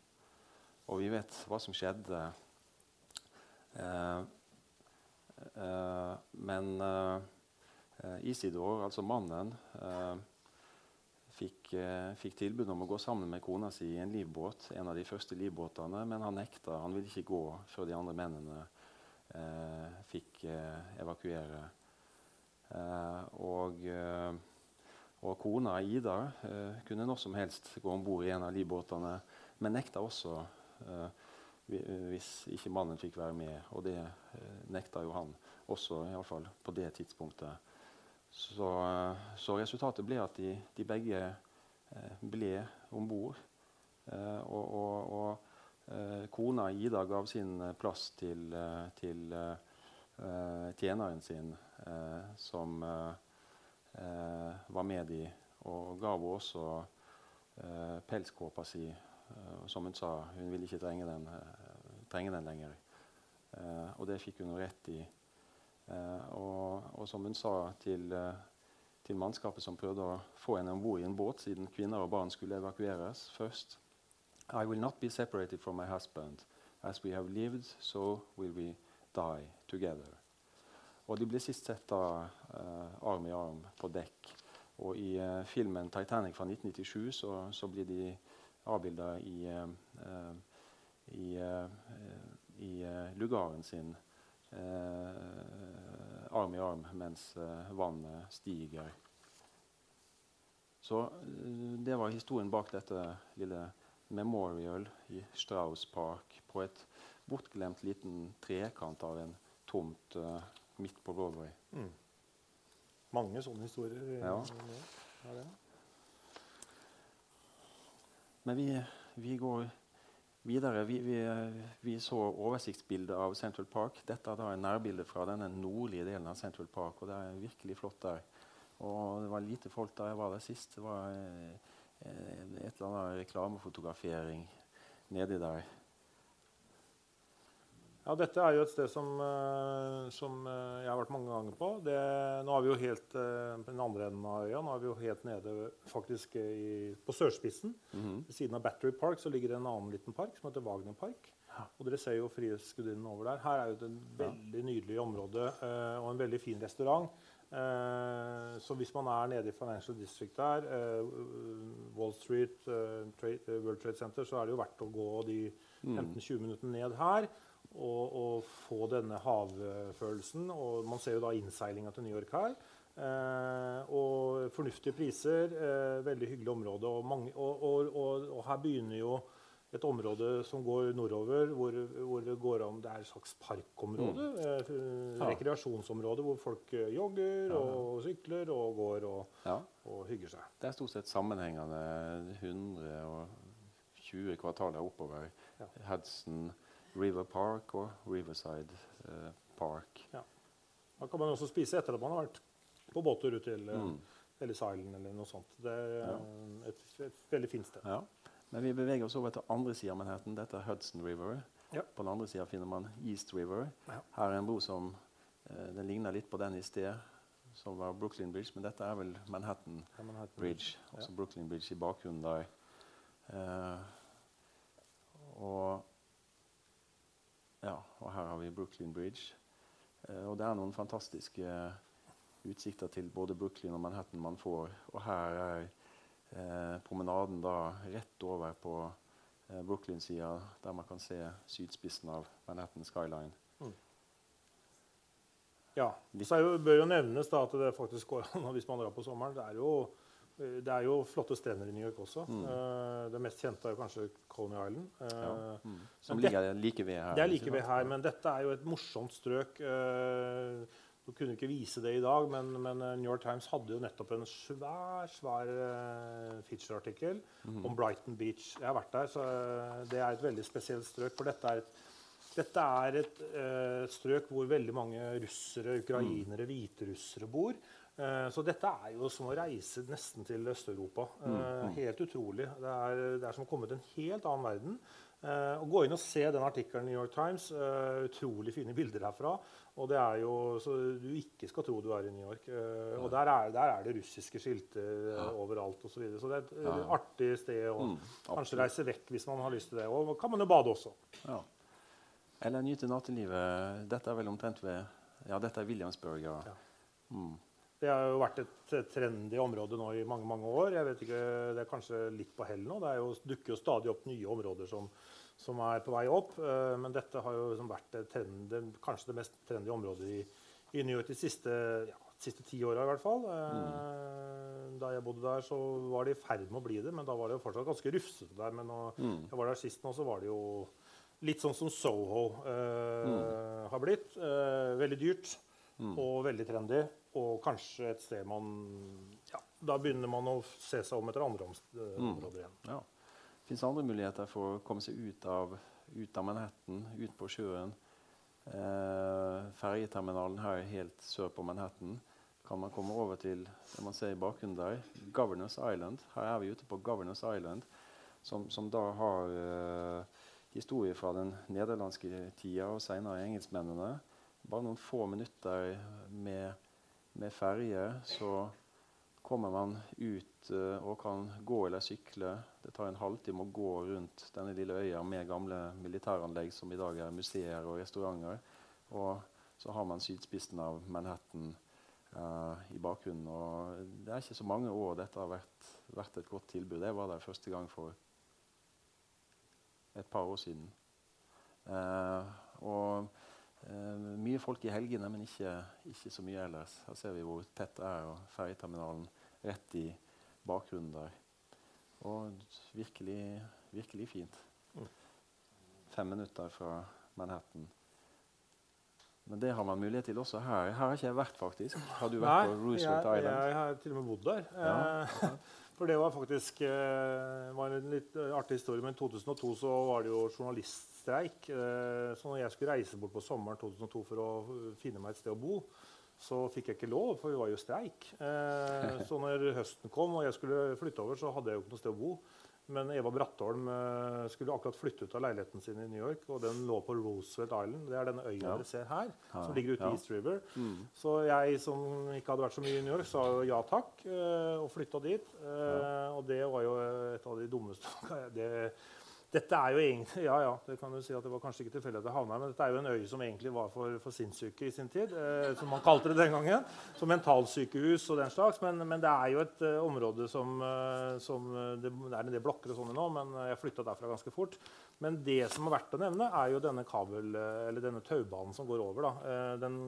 Og vi vet hva som skjedde. Eh, eh, men eh, Isidor, altså mannen, eh, fikk, eh, fikk tilbud om å gå sammen med kona si i en livbåt, en av de første livbåtene, men han nekta. Han ville ikke gå før de andre mennene eh, fikk evakuere. Og, og kona Ida eh, kunne når som helst gå om bord i en av livbåtene, men nekta også hvis ikke mannen fikk være med. Og det eh, nekta jo han også, iallfall på det tidspunktet. Så, eh, så resultatet ble at de, de begge eh, ble om bord. Eh, og og, og eh, kona Ida gav sin eh, plass til, eh, til eh, eh, tjeneren sin, uh, som uh, eh, var med de, og gav henne også eh, pelskåpa si. Eh, som hun sa, hun ville ikke trenge den, eh, trenge den lenger. Eh, og det fikk hun rett i. Og, og som hun sa til, til mannskapet som prøvde å få henne om bord i en båt, siden kvinner og barn skulle evakueres først I will not be separated from my husband. As we have lived, so will we die together. Og de ble sist sett da eh, arm i arm på dekk. Og i eh, filmen 'Titanic' fra 1997 så, så blir de avbilda i, eh, i, eh, i eh, lugaren sin arm i arm mens vannet stiger. Så det var historien bak dette lille memorial i Strauss Park på et bortglemt liten trekant av en tomt uh, midt på Broadway. Mm. Mange sånne historier. Ja. Ja. Men vi, vi går videre. Vi, vi, vi så oversiktsbildet av Central Park. Dette er en nærbilde fra denne nordlige delen av Central Park. og Det er virkelig flott der. Og det var lite folk da jeg var der sist. Det var eh, et eller annet reklamefotografering nedi der. Ja, dette er jo et sted som, eh, som eh, jeg har vært mange ganger på. Det, nå er vi jo helt eh, på den andre enden av øya. Nå er vi jo helt nede faktisk i, på sørspissen. Mhm. Ved siden av Battery Park så ligger det en annen liten park som heter Wagner Park. Og dere ser jo Frihetsgudinnen over der. Her er jo et veldig nydelig område og en veldig fin restaurant. Så hvis man er nede i Financial District der, Wall Street, World Trade Center, så er det jo verdt å gå de 15-20 minuttene ned her og få denne havfølelsen. Og man ser jo da innseilinga til New York her. Eh, og fornuftige priser, eh, veldig hyggelig område. Og, mange, og, og, og, her begynner jo et område som går nordover, hvor, hvor det går an Det er et slags parkområde. Eh, Ja. rekreasjonsområde hvor folk eh, jogger og sykler og går og, Ja. hygger seg. Det er stort sett sammenhengende 120 kvartaler oppover. Ja. River Park og Riverside eh, Park. Da kan man også spise etter at man har vært på båttur ut til eh, Mm. Ellis Island eller noe sånt. Det er ja. et, et veldig fint sted. Ja. Men vi beveger oss over til andre siden av Manhattan. Dette er Hudson River. Ja. På den andre siden finner man East River. Ja. Her er en bro som eh, den ligner litt på den i sted, som var Brooklyn Bridge. Men dette er vel Manhattan ja, Manhattan ha Bridge. Også Brooklyn Bridge i bakgrunnen der. Eh, og ja, og her har vi Brooklyn Bridge. Eh, og det er noen fantastiske utsikter til både Brooklyn og Manhattan man får. Og her er eh, promenaden da rett over på eh, Brooklyn-sida, der man kan se sydspissen av Manhattan Skyline. Ja. Så jo, bør jo nevnes da at det faktisk går an hvis man drar på sommeren. Det er jo, det er jo flotte strender i New York også. Mm. Uh, det mest kjente er jo kanskje Coney Island. Uh, Ja. Mm. Som det- ligger like ved her. Det er like ved her, men dette er jo et morsomt strøk. Uh, Du kunne ikke vise det i dag, men, men eh, New York Times hadde jo nettopp en svær svær feature-artikkel mm. om Brighton Beach. Jeg har vært der, så eh, det er et veldig spesielt strøk. For dette er et, dette er et eh, strøk hvor veldig mange russere, ukrainere, hviterussere bor. Eh, så dette er jo som å reise nesten til Øst-Europa. Eh, helt utrolig. Det er, det er som å komme til en helt annen verden. Å Gå inn og se den artikkelen i New York Times. eh, utrolig fine bilder herfra. Og det er jo så du ikke skal tro du er i New York. Eh, og der er, der er det russiske skilter eh, overalt osv. Så, videre. så det er et eh, artig sted å Mm, kanskje reise vekk hvis man har lyst til det. Og kan man jo bade også. Ja. Eller nyte nattelivet. Dette er vel omtrent ved Ja, dette er Williamsburg. Ja. Mm. Det har jo vært et eh, trendy område nå i mange mange år. Jeg vet ikke, Det er kanskje litt på hell nå. Det er jo, dukker jo stadig opp nye områder som, som er på vei opp. eh, men dette har jo liksom vært trend, kanskje det mest trendy området i, i New York de siste, ja, siste ti åra i hvert fall. Mm. Da jeg bodde der, så var det i ferd med å bli det, men da var det jo fortsatt ganske rufsete der. Men nå, Mm. jeg var der sist nå, så var det jo litt sånn som Soho eh, har blitt. Eh, veldig dyrt Mm. og veldig trendy. Og kanskje et sted man Ja, da begynner man å se seg om etter andre områder igjen. Mm. områder igjen. Ja. Fins andre muligheter for å komme seg ut av, ut av Manhattan, ut på sjøen. Eh, Ferjeterminalen her helt sør på Manhattan kan man komme over til det man ser i bakgrunnen der, Governors Island. Her er vi ute på Governors Island, som, som da har eh, historie fra den nederlandske tida og senere engelskmennene. Bare noen få minutter med, med ferje så kommer man ut eh, og kan gå eller sykle. Det tar en halvtime å gå rundt denne lille øya med gamle militæranlegg som i dag er museer og restauranter. Og så har man sydspissen av Manhattan uh, i bakgrunnen. Og det er ikke så mange år dette har vært, vært et godt tilbud. Jeg var der første gang for et par år siden. Uh, og eh, mye folk i helgene, men ikke, ikke så mye ellers. Her ser vi hvor tett det er, og ferjeterminalen rett i bakgrunnen der. Og virkelig, virkelig fint. Mm. Fem minutter fra Manhattan. Men det har man mulighet til også her. Her har ikke jeg vært, faktisk. Har du vært Nei, på jeg, Roosevelt Island? jeg har til og med bodd der. Ja, Eh, *laughs* For det var faktisk eh, var en litt artig historie. Men i 2002 så var det jo journaliststreik. Eh, Så når jeg skulle reise bort på sommeren 2002 for å finne meg et sted å bo, så fikk jeg ikke lov, for vi var jo i streik. Eh, Så når høsten kom og jeg skulle flytte over, så hadde jeg jo ikke noe sted å bo. Men Eva Brattholm eh, skulle akkurat flytte ut av leiligheten sin i New York. Og den lå på Roosevelt Island. Det er denne øya Ja. dere ser her, som ligger ute ja. i East River. Mm. Så jeg som ikke hadde vært så mye i New York, sa jo ja takk og flytta dit. Ja. Og det var jo et av de dummeste *laughs* det, Dette er jo egentlig *laughs* Ja, ja, det kan du si at det var kanskje ikke tilfeldig at det havna her, men dette er jo en øy som egentlig var for, for sinnssyke i sin tid, eh, som man kalte det den gangen. Som mentalsykehus og den slags. Men, men det er jo et uh, område som, uh, som eh, det, det er en del blokker og sånne nå, men jeg flytta derfra ganske fort. Men det som er verdt å nevne, er jo denne kabel, eller denne taubanen som går over. Da. Eh, Den,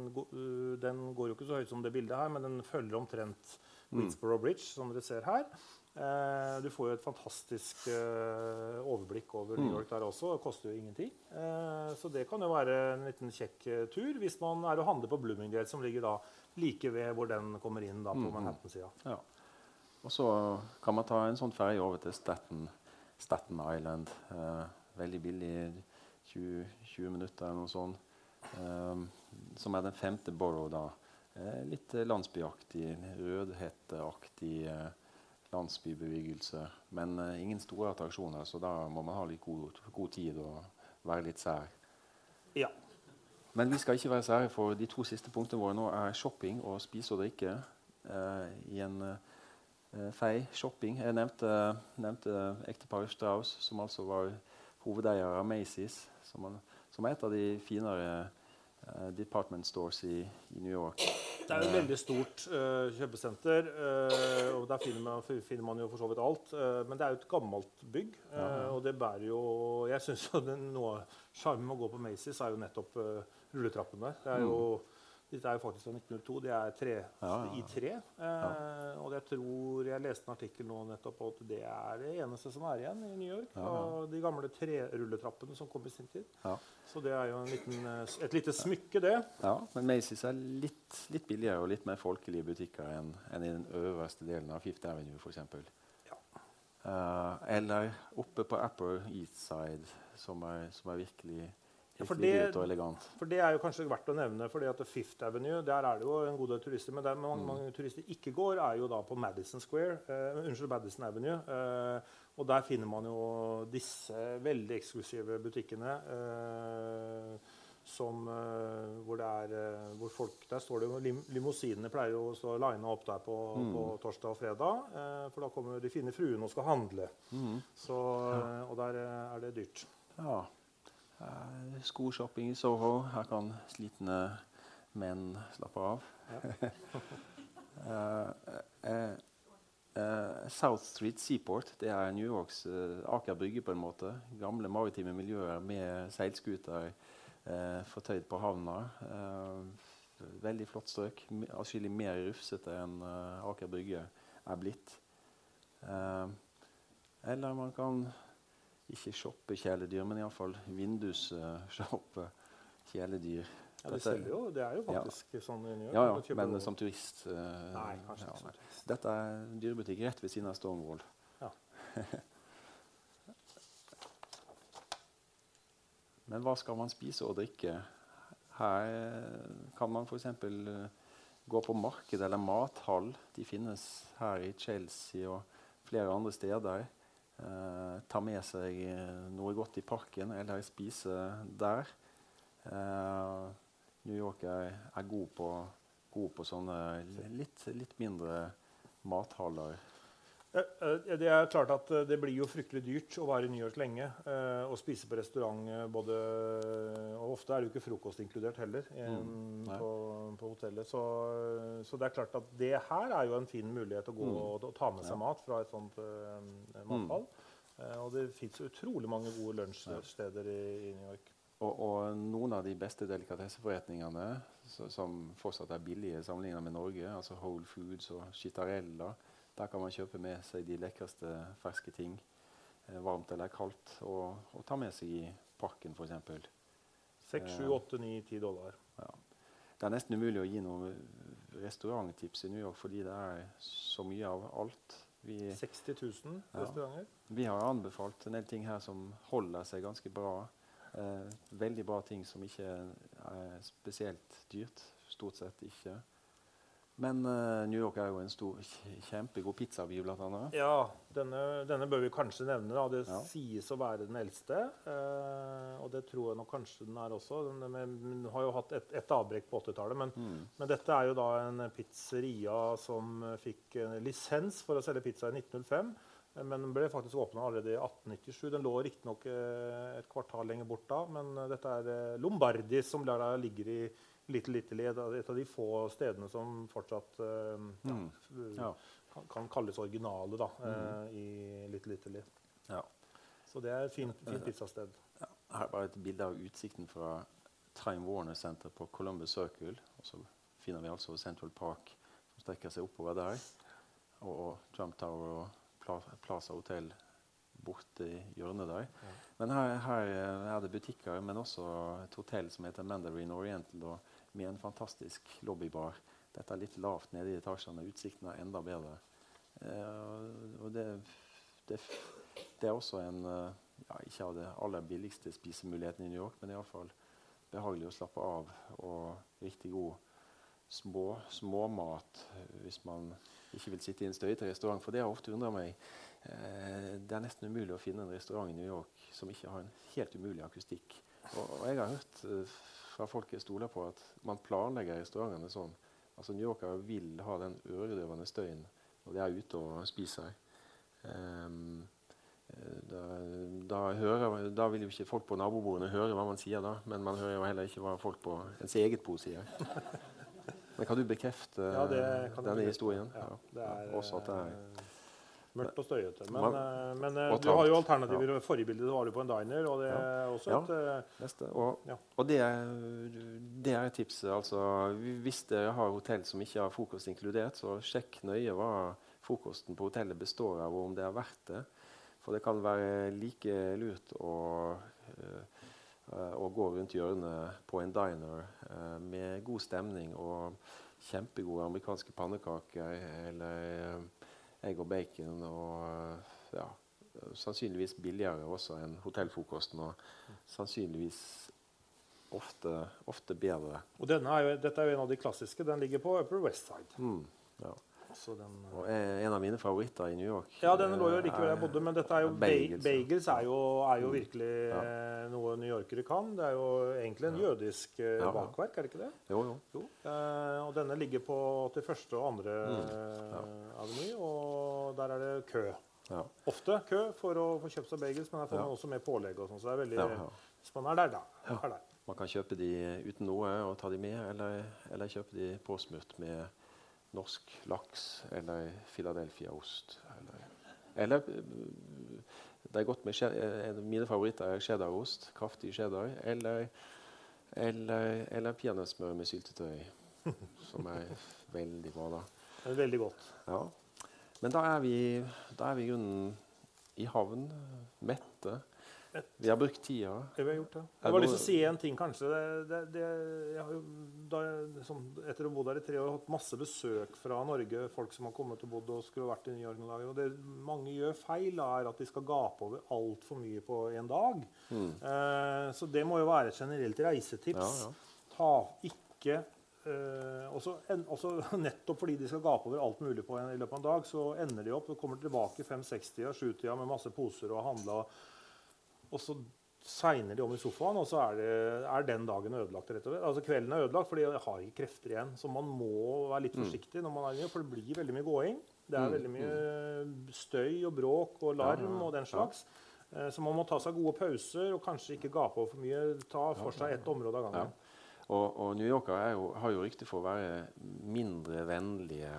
den går jo ikke så høyt som det bildet her, men den følger omtrent Whitsborough Bridge, som dere ser her. Eh, du får jo et fantastisk eh, overblikk over New York der også. Det koster jo ingenting. Eh, så det kan jo være en liten kjekk tur hvis man er og handler på Bloomingdale, som ligger da like ved hvor den kommer inn da, på Manhattan-sida. Ja. Og så kan man ta en sånn ferje over til Staten, Staten Island. Eh, veldig billig, 20, 20 minutter eller noe sånt. Som er den femte borough, da. Eh, litt landsbyaktig, rødhetteaktig landsbybebyggelse. Men uh, ingen store attraksjoner, så da må man ha litt god, god tid og være litt sær. Ja. Men vi skal ikke være sære, for de to siste punktene våre nå er shopping og spise og drikke. Uh, I en uh, fei shopping. Jeg nevnte, nevnte ekteparet Strauss, som altså var hovedeier av Macy's, som, som er et av de finere department stores i, i New York. Det er jo et veldig stort uh, kjøpesenter, Uh, og der finner man, finner man jo for så vidt alt. Uh, men det er jo et gammelt bygg, og det bærer jo Jeg syns noe av sjarmen med å gå på Macy's er jo nettopp rulletrappen der. Det er jo, Dette er jo faktisk fra 1902. Det er tre, Ja, ja, i tre. Eh, Og jeg tror jeg leste en artikkel nå nettopp at det er det eneste som er igjen i New York. Av De gamle trerulletrappene som kom i sin tid. Ja. Så det er jo en liten, eh, et lite smykke, det. Ja, men Macy's er litt, litt billigere og litt mer folkelige butikker enn enn i den øverste delen av Fifth Avenue f.eks. Ja. Uh, eller oppe på Upper East Side, som er, som er virkelig, Ja, for det-. For Det er jo kanskje verdt å nevne, fordi at Fifth Avenue der er det jo en god del turister. Men der mange, mange turister ikke går, er jo da på Madison Square, eh, unnskyld, Madison Avenue. Eh, og der finner man jo disse veldig eksklusive butikkene. Eh, som, eh, hvor, det er, eh, hvor folk, Der står det jo lim, Limousinene pleier jo å stå lina opp der på, på torsdag og fredag. Eh, for da kommer de fine fruene og skal handle. Så, ja. og der er det dyrt. Ja. Eh, skoshopping i Soho. Her kan slitne menn slappe av. *laughs* Eh, eh, South Street Seaport det er New Yorks Aker Brygge på en måte. Gamle maritime miljøer med seilskuter fortøyd på havna. Veldig flott strøk. Atskillig mer rufsete enn Aker Brygge er blitt. Eller man kan ikke shoppe kjæledyr, men iallfall vindusshoppe kjæledyr. Ja, de selger jo, Det er jo Ja. faktisk sånn i gjør. Ja, ja, men noe- som turist uh, Nei, kanskje ja, ikke turist. Dette er dyrebutikk rett ved siden av Stonewall. Ja. *laughs* men hva skal man spise og drikke? Her eh, kan man f.eks. gå på marked eller mathall. De finnes her i Chelsea og flere andre steder. Eh, ta med seg eh, noe godt i parken eller spise der. Uh, New York er, er god, på, god på sånne litt, litt mindre mathaller. Eh, eh, Det er klart at eh, det blir jo fryktelig dyrt å være i New York lenge og spise på restaurant. både, og ofte er det jo ikke frokost inkludert heller Mm, på, på hotellet. Så, så det er klart at det her er jo en fin mulighet å gå Mm. og, og ta med seg Ja. mat fra et sånt uh, matfall. Mm. Uh, og det fins utrolig mange gode lunsjsteder i, i New York. Og, og noen av de beste delikatesseforretningene som fortsatt er billige sammenlignet med Norge, altså Whole Foods og Chitarella, der kan man kjøpe med seg de lekreste ferske ting, eh, varmt eller kaldt, og, og ta med seg i parken f.eks. 6, 7, Eh. 8, 9, 10 dollar. Ja. det er nesten umulig å gi noen restauranttips i New York fordi det er så mye av alt. Vi, 60 000 Ja. restauranter. vi har anbefalt en del ting her som holder seg ganske bra. Eh, veldig bra ting som ikke er spesielt dyrt. Stort sett ikke. Men uh, New York er jo en stor, kj- kjempegod pizzaby, blant annet. Ja, denne, denne bør vi kanskje nevne. Da. Det Ja. sies å være den eldste. Uh, og det tror jeg nok kanskje den er også. Den, den, den har jo hatt et, et avbrekk på 80-tallet. Men, Mm. men dette er jo da en pizzeria som fikk en lisens for å selge pizza i 1905. eh, Men den ble faktisk åpna allerede i 1897. Den lå riktignok eh, et kvartal lenger bort da, men dette er Lombardis, Lombardi, som ligger i Little Italy, et av et av de få stedene som fortsatt eh, ja, Mm. Ja. kan, kan kalles originale da, mm. i Little Italy. Ja. Så det er et fint, fint pizzasted. Her er bare et bilde av utsikten fra Time Warner Center på Columbus Circle. Og så finner vi altså Central Park som strekker seg oppover der. Og, Trump Tower og Plaza Hotel borti hjørnet der. Men her, her eh, er det butikker, men også et hotell som heter Mandarin Oriental, og med en fantastisk lobbybar. Dette er litt lavt nede i etasjene. Utsikten er enda bedre. Eh, og det, det, det er også en eh, ja, Ikke av det aller billigste spisemuligheten i New York, men iallfall behagelig å slappe av og riktig god små, småmat hvis man ikke vil sitte i en støyete restaurant. For det har ofte undra meg. Eh, det er nesten umulig å finne en restaurant i New York som ikke har en helt umulig akustikk. Og, og jeg har hørt eh, fra folk jeg stoler på, at man planlegger restaurantene sånn. Altså New Yorkere vil ha den øredøvende støyen når de er ute og spiser. Eh, da, da, hører, da vil jo ikke folk på nabobordene høre hva man sier da, men man hører jo heller ikke hva folk på ens eget bord sier. *laughs* Men kan du bekrefte Ja, det kan denne bekrefte. historien? Ja, det er, Også at det er eh, mørkt og støyete. Men, Man- eh, men eh, du har jo alternativer. Ja. forrige bilde var du på en diner, og det er også et ja. Neste. Og, Ja. og det, er- det er tipset. Altså, hvis dere har hotell som ikke har frokost inkludert, så sjekk nøye hva frokosten på hotellet består av, og om det er verdt det. For det kan være like lurt å, eh, eh, å gå rundt hjørnet på en diner eh, med god stemning og kjempegode amerikanske pannekaker eller eh, egg og bacon og eh, ja, sannsynligvis billigere også enn hotellfrokosten. Og sannsynligvis ofte, ofte bedre. Og er jo, dette er jo en av de klassiske. Den ligger på Upper West Side. Mm, ja. Den, eh, Og en av mine favoritter i New York ja, den lå jo eh, like jeg bodde, men dette er jo bagels, bagels, er jo, er jo Mm. virkelig Ja. eh, noe newyorkere kan. Det er jo egentlig en jødisk eh, Ja, ja. bakverk, er det ikke det? Jo, jo. Jo. Eh, og denne ligger på til første og andre Mm. aveny, og der er det kø. Ja. Ofte kø for å få kjøpt seg bagels, men her får Ja. man også med pålegg. og sånn, så det er veldig, Ja, ja. Hvis man er der, da. Er der. Man kan kjøpe de uten noe og ta de med, eller, eller kjøpe de påsmurt med norsk laks eller Philadelphia-ost. Eller, eller det er godt med Mine favoritter er cheddarost, kraftig cheddar, eller, eller, eller peanøttsmør med syltetøy, som er veldig bra. da. Det er veldig godt. Ja. Men da er vi, da er vi grunnen i havn, mette. Vi har brukt tida. Det vi har gjort, ja. Jeg har lyst til å si en ting, kanskje. Det, det, jeg har jo, da jeg, sånn, etter å ha bodd her i tre år, hatt masse besøk fra Norge. Folk som har kommet og bodd og skulle vært i New York noen dager. Og det mange gjør feil, er at de skal gape over altfor mye på en dag. Mm. Eh, så det må jo være et generelt reisetips. Ja, ja. Ta ikke eh, også, en, også *laughs* Nettopp fordi de skal gape over alt mulig på en, i løpet av en dag, så ender de opp og kommer tilbake fem-seks-tida, sju-tida med masse poser og handla. Og så segner de om i sofaen, og så er, det, er den dagen ødelagt. rett og slett. Altså Kvelden er ødelagt fordi de har ikke krefter igjen. Så man må være litt forsiktig, når man er inne, for det blir veldig mye gåing. Det er Mm, veldig mye støy og bråk og larm Ja, ja, og den slags. Eh, Så man må ta seg gode pauser og kanskje ikke gape over for mye. Ta for seg ett område av Ja. gangen. Og, og New Yorkere er har jo rykte for å være mindre vennlige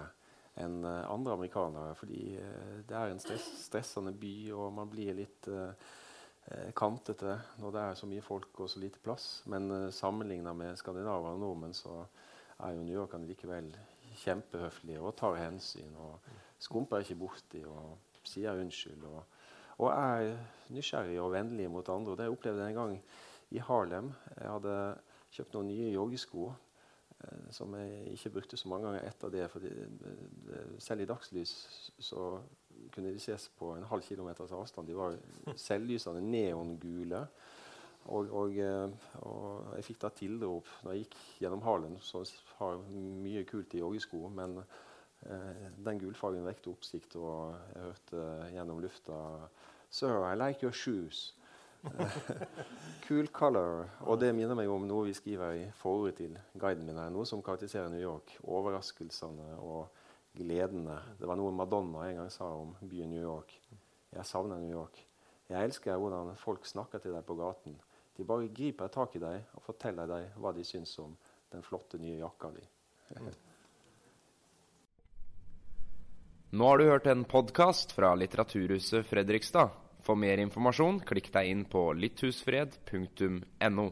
enn eh, andre amerikanere. Fordi eh, det er en stress, stressende by, og man blir litt eh, kantete når det er så mye folk og så lite plass. Men uh, sammenligna med skandinaver og nordmenn så er jo New Yorkerne likevel kjempehøflige og tar hensyn. og Skumper ikke borti og sier unnskyld. Og, og er nysgjerrige og vennlige mot andre. Og Det opplevde jeg en gang i Harlem. Jeg hadde kjøpt noen nye joggesko eh, som jeg ikke brukte så mange ganger etter det. fordi Selv i dagslys så kunne de ses på en halv kilometers avstand. De var selvlysende neongule. Og, og, og, jeg fikk da tilrop når jeg gikk gjennom hallen, som har mye kult i joggesko. Men eh, den gulfargen vekte oppsikt, og jeg hørte gjennom lufta Sir, I like your shoes. *laughs* cool color. Og det minner meg om noe vi skriver i forordet til guiden min. her, Noe som karakteriserer New York. Overraskelsene og gledene. Det var noe Madonna en gang sa om byen New York. Jeg savner New York. Jeg elsker hvordan folk snakker til deg på gaten. De bare griper tak i deg og forteller deg hva de syns om den flotte nye jakka di. *laughs* Nå har du hørt en podkast fra Litteraturhuset Fredrikstad. For mer informasjon, klikk deg inn på litthusfred.no.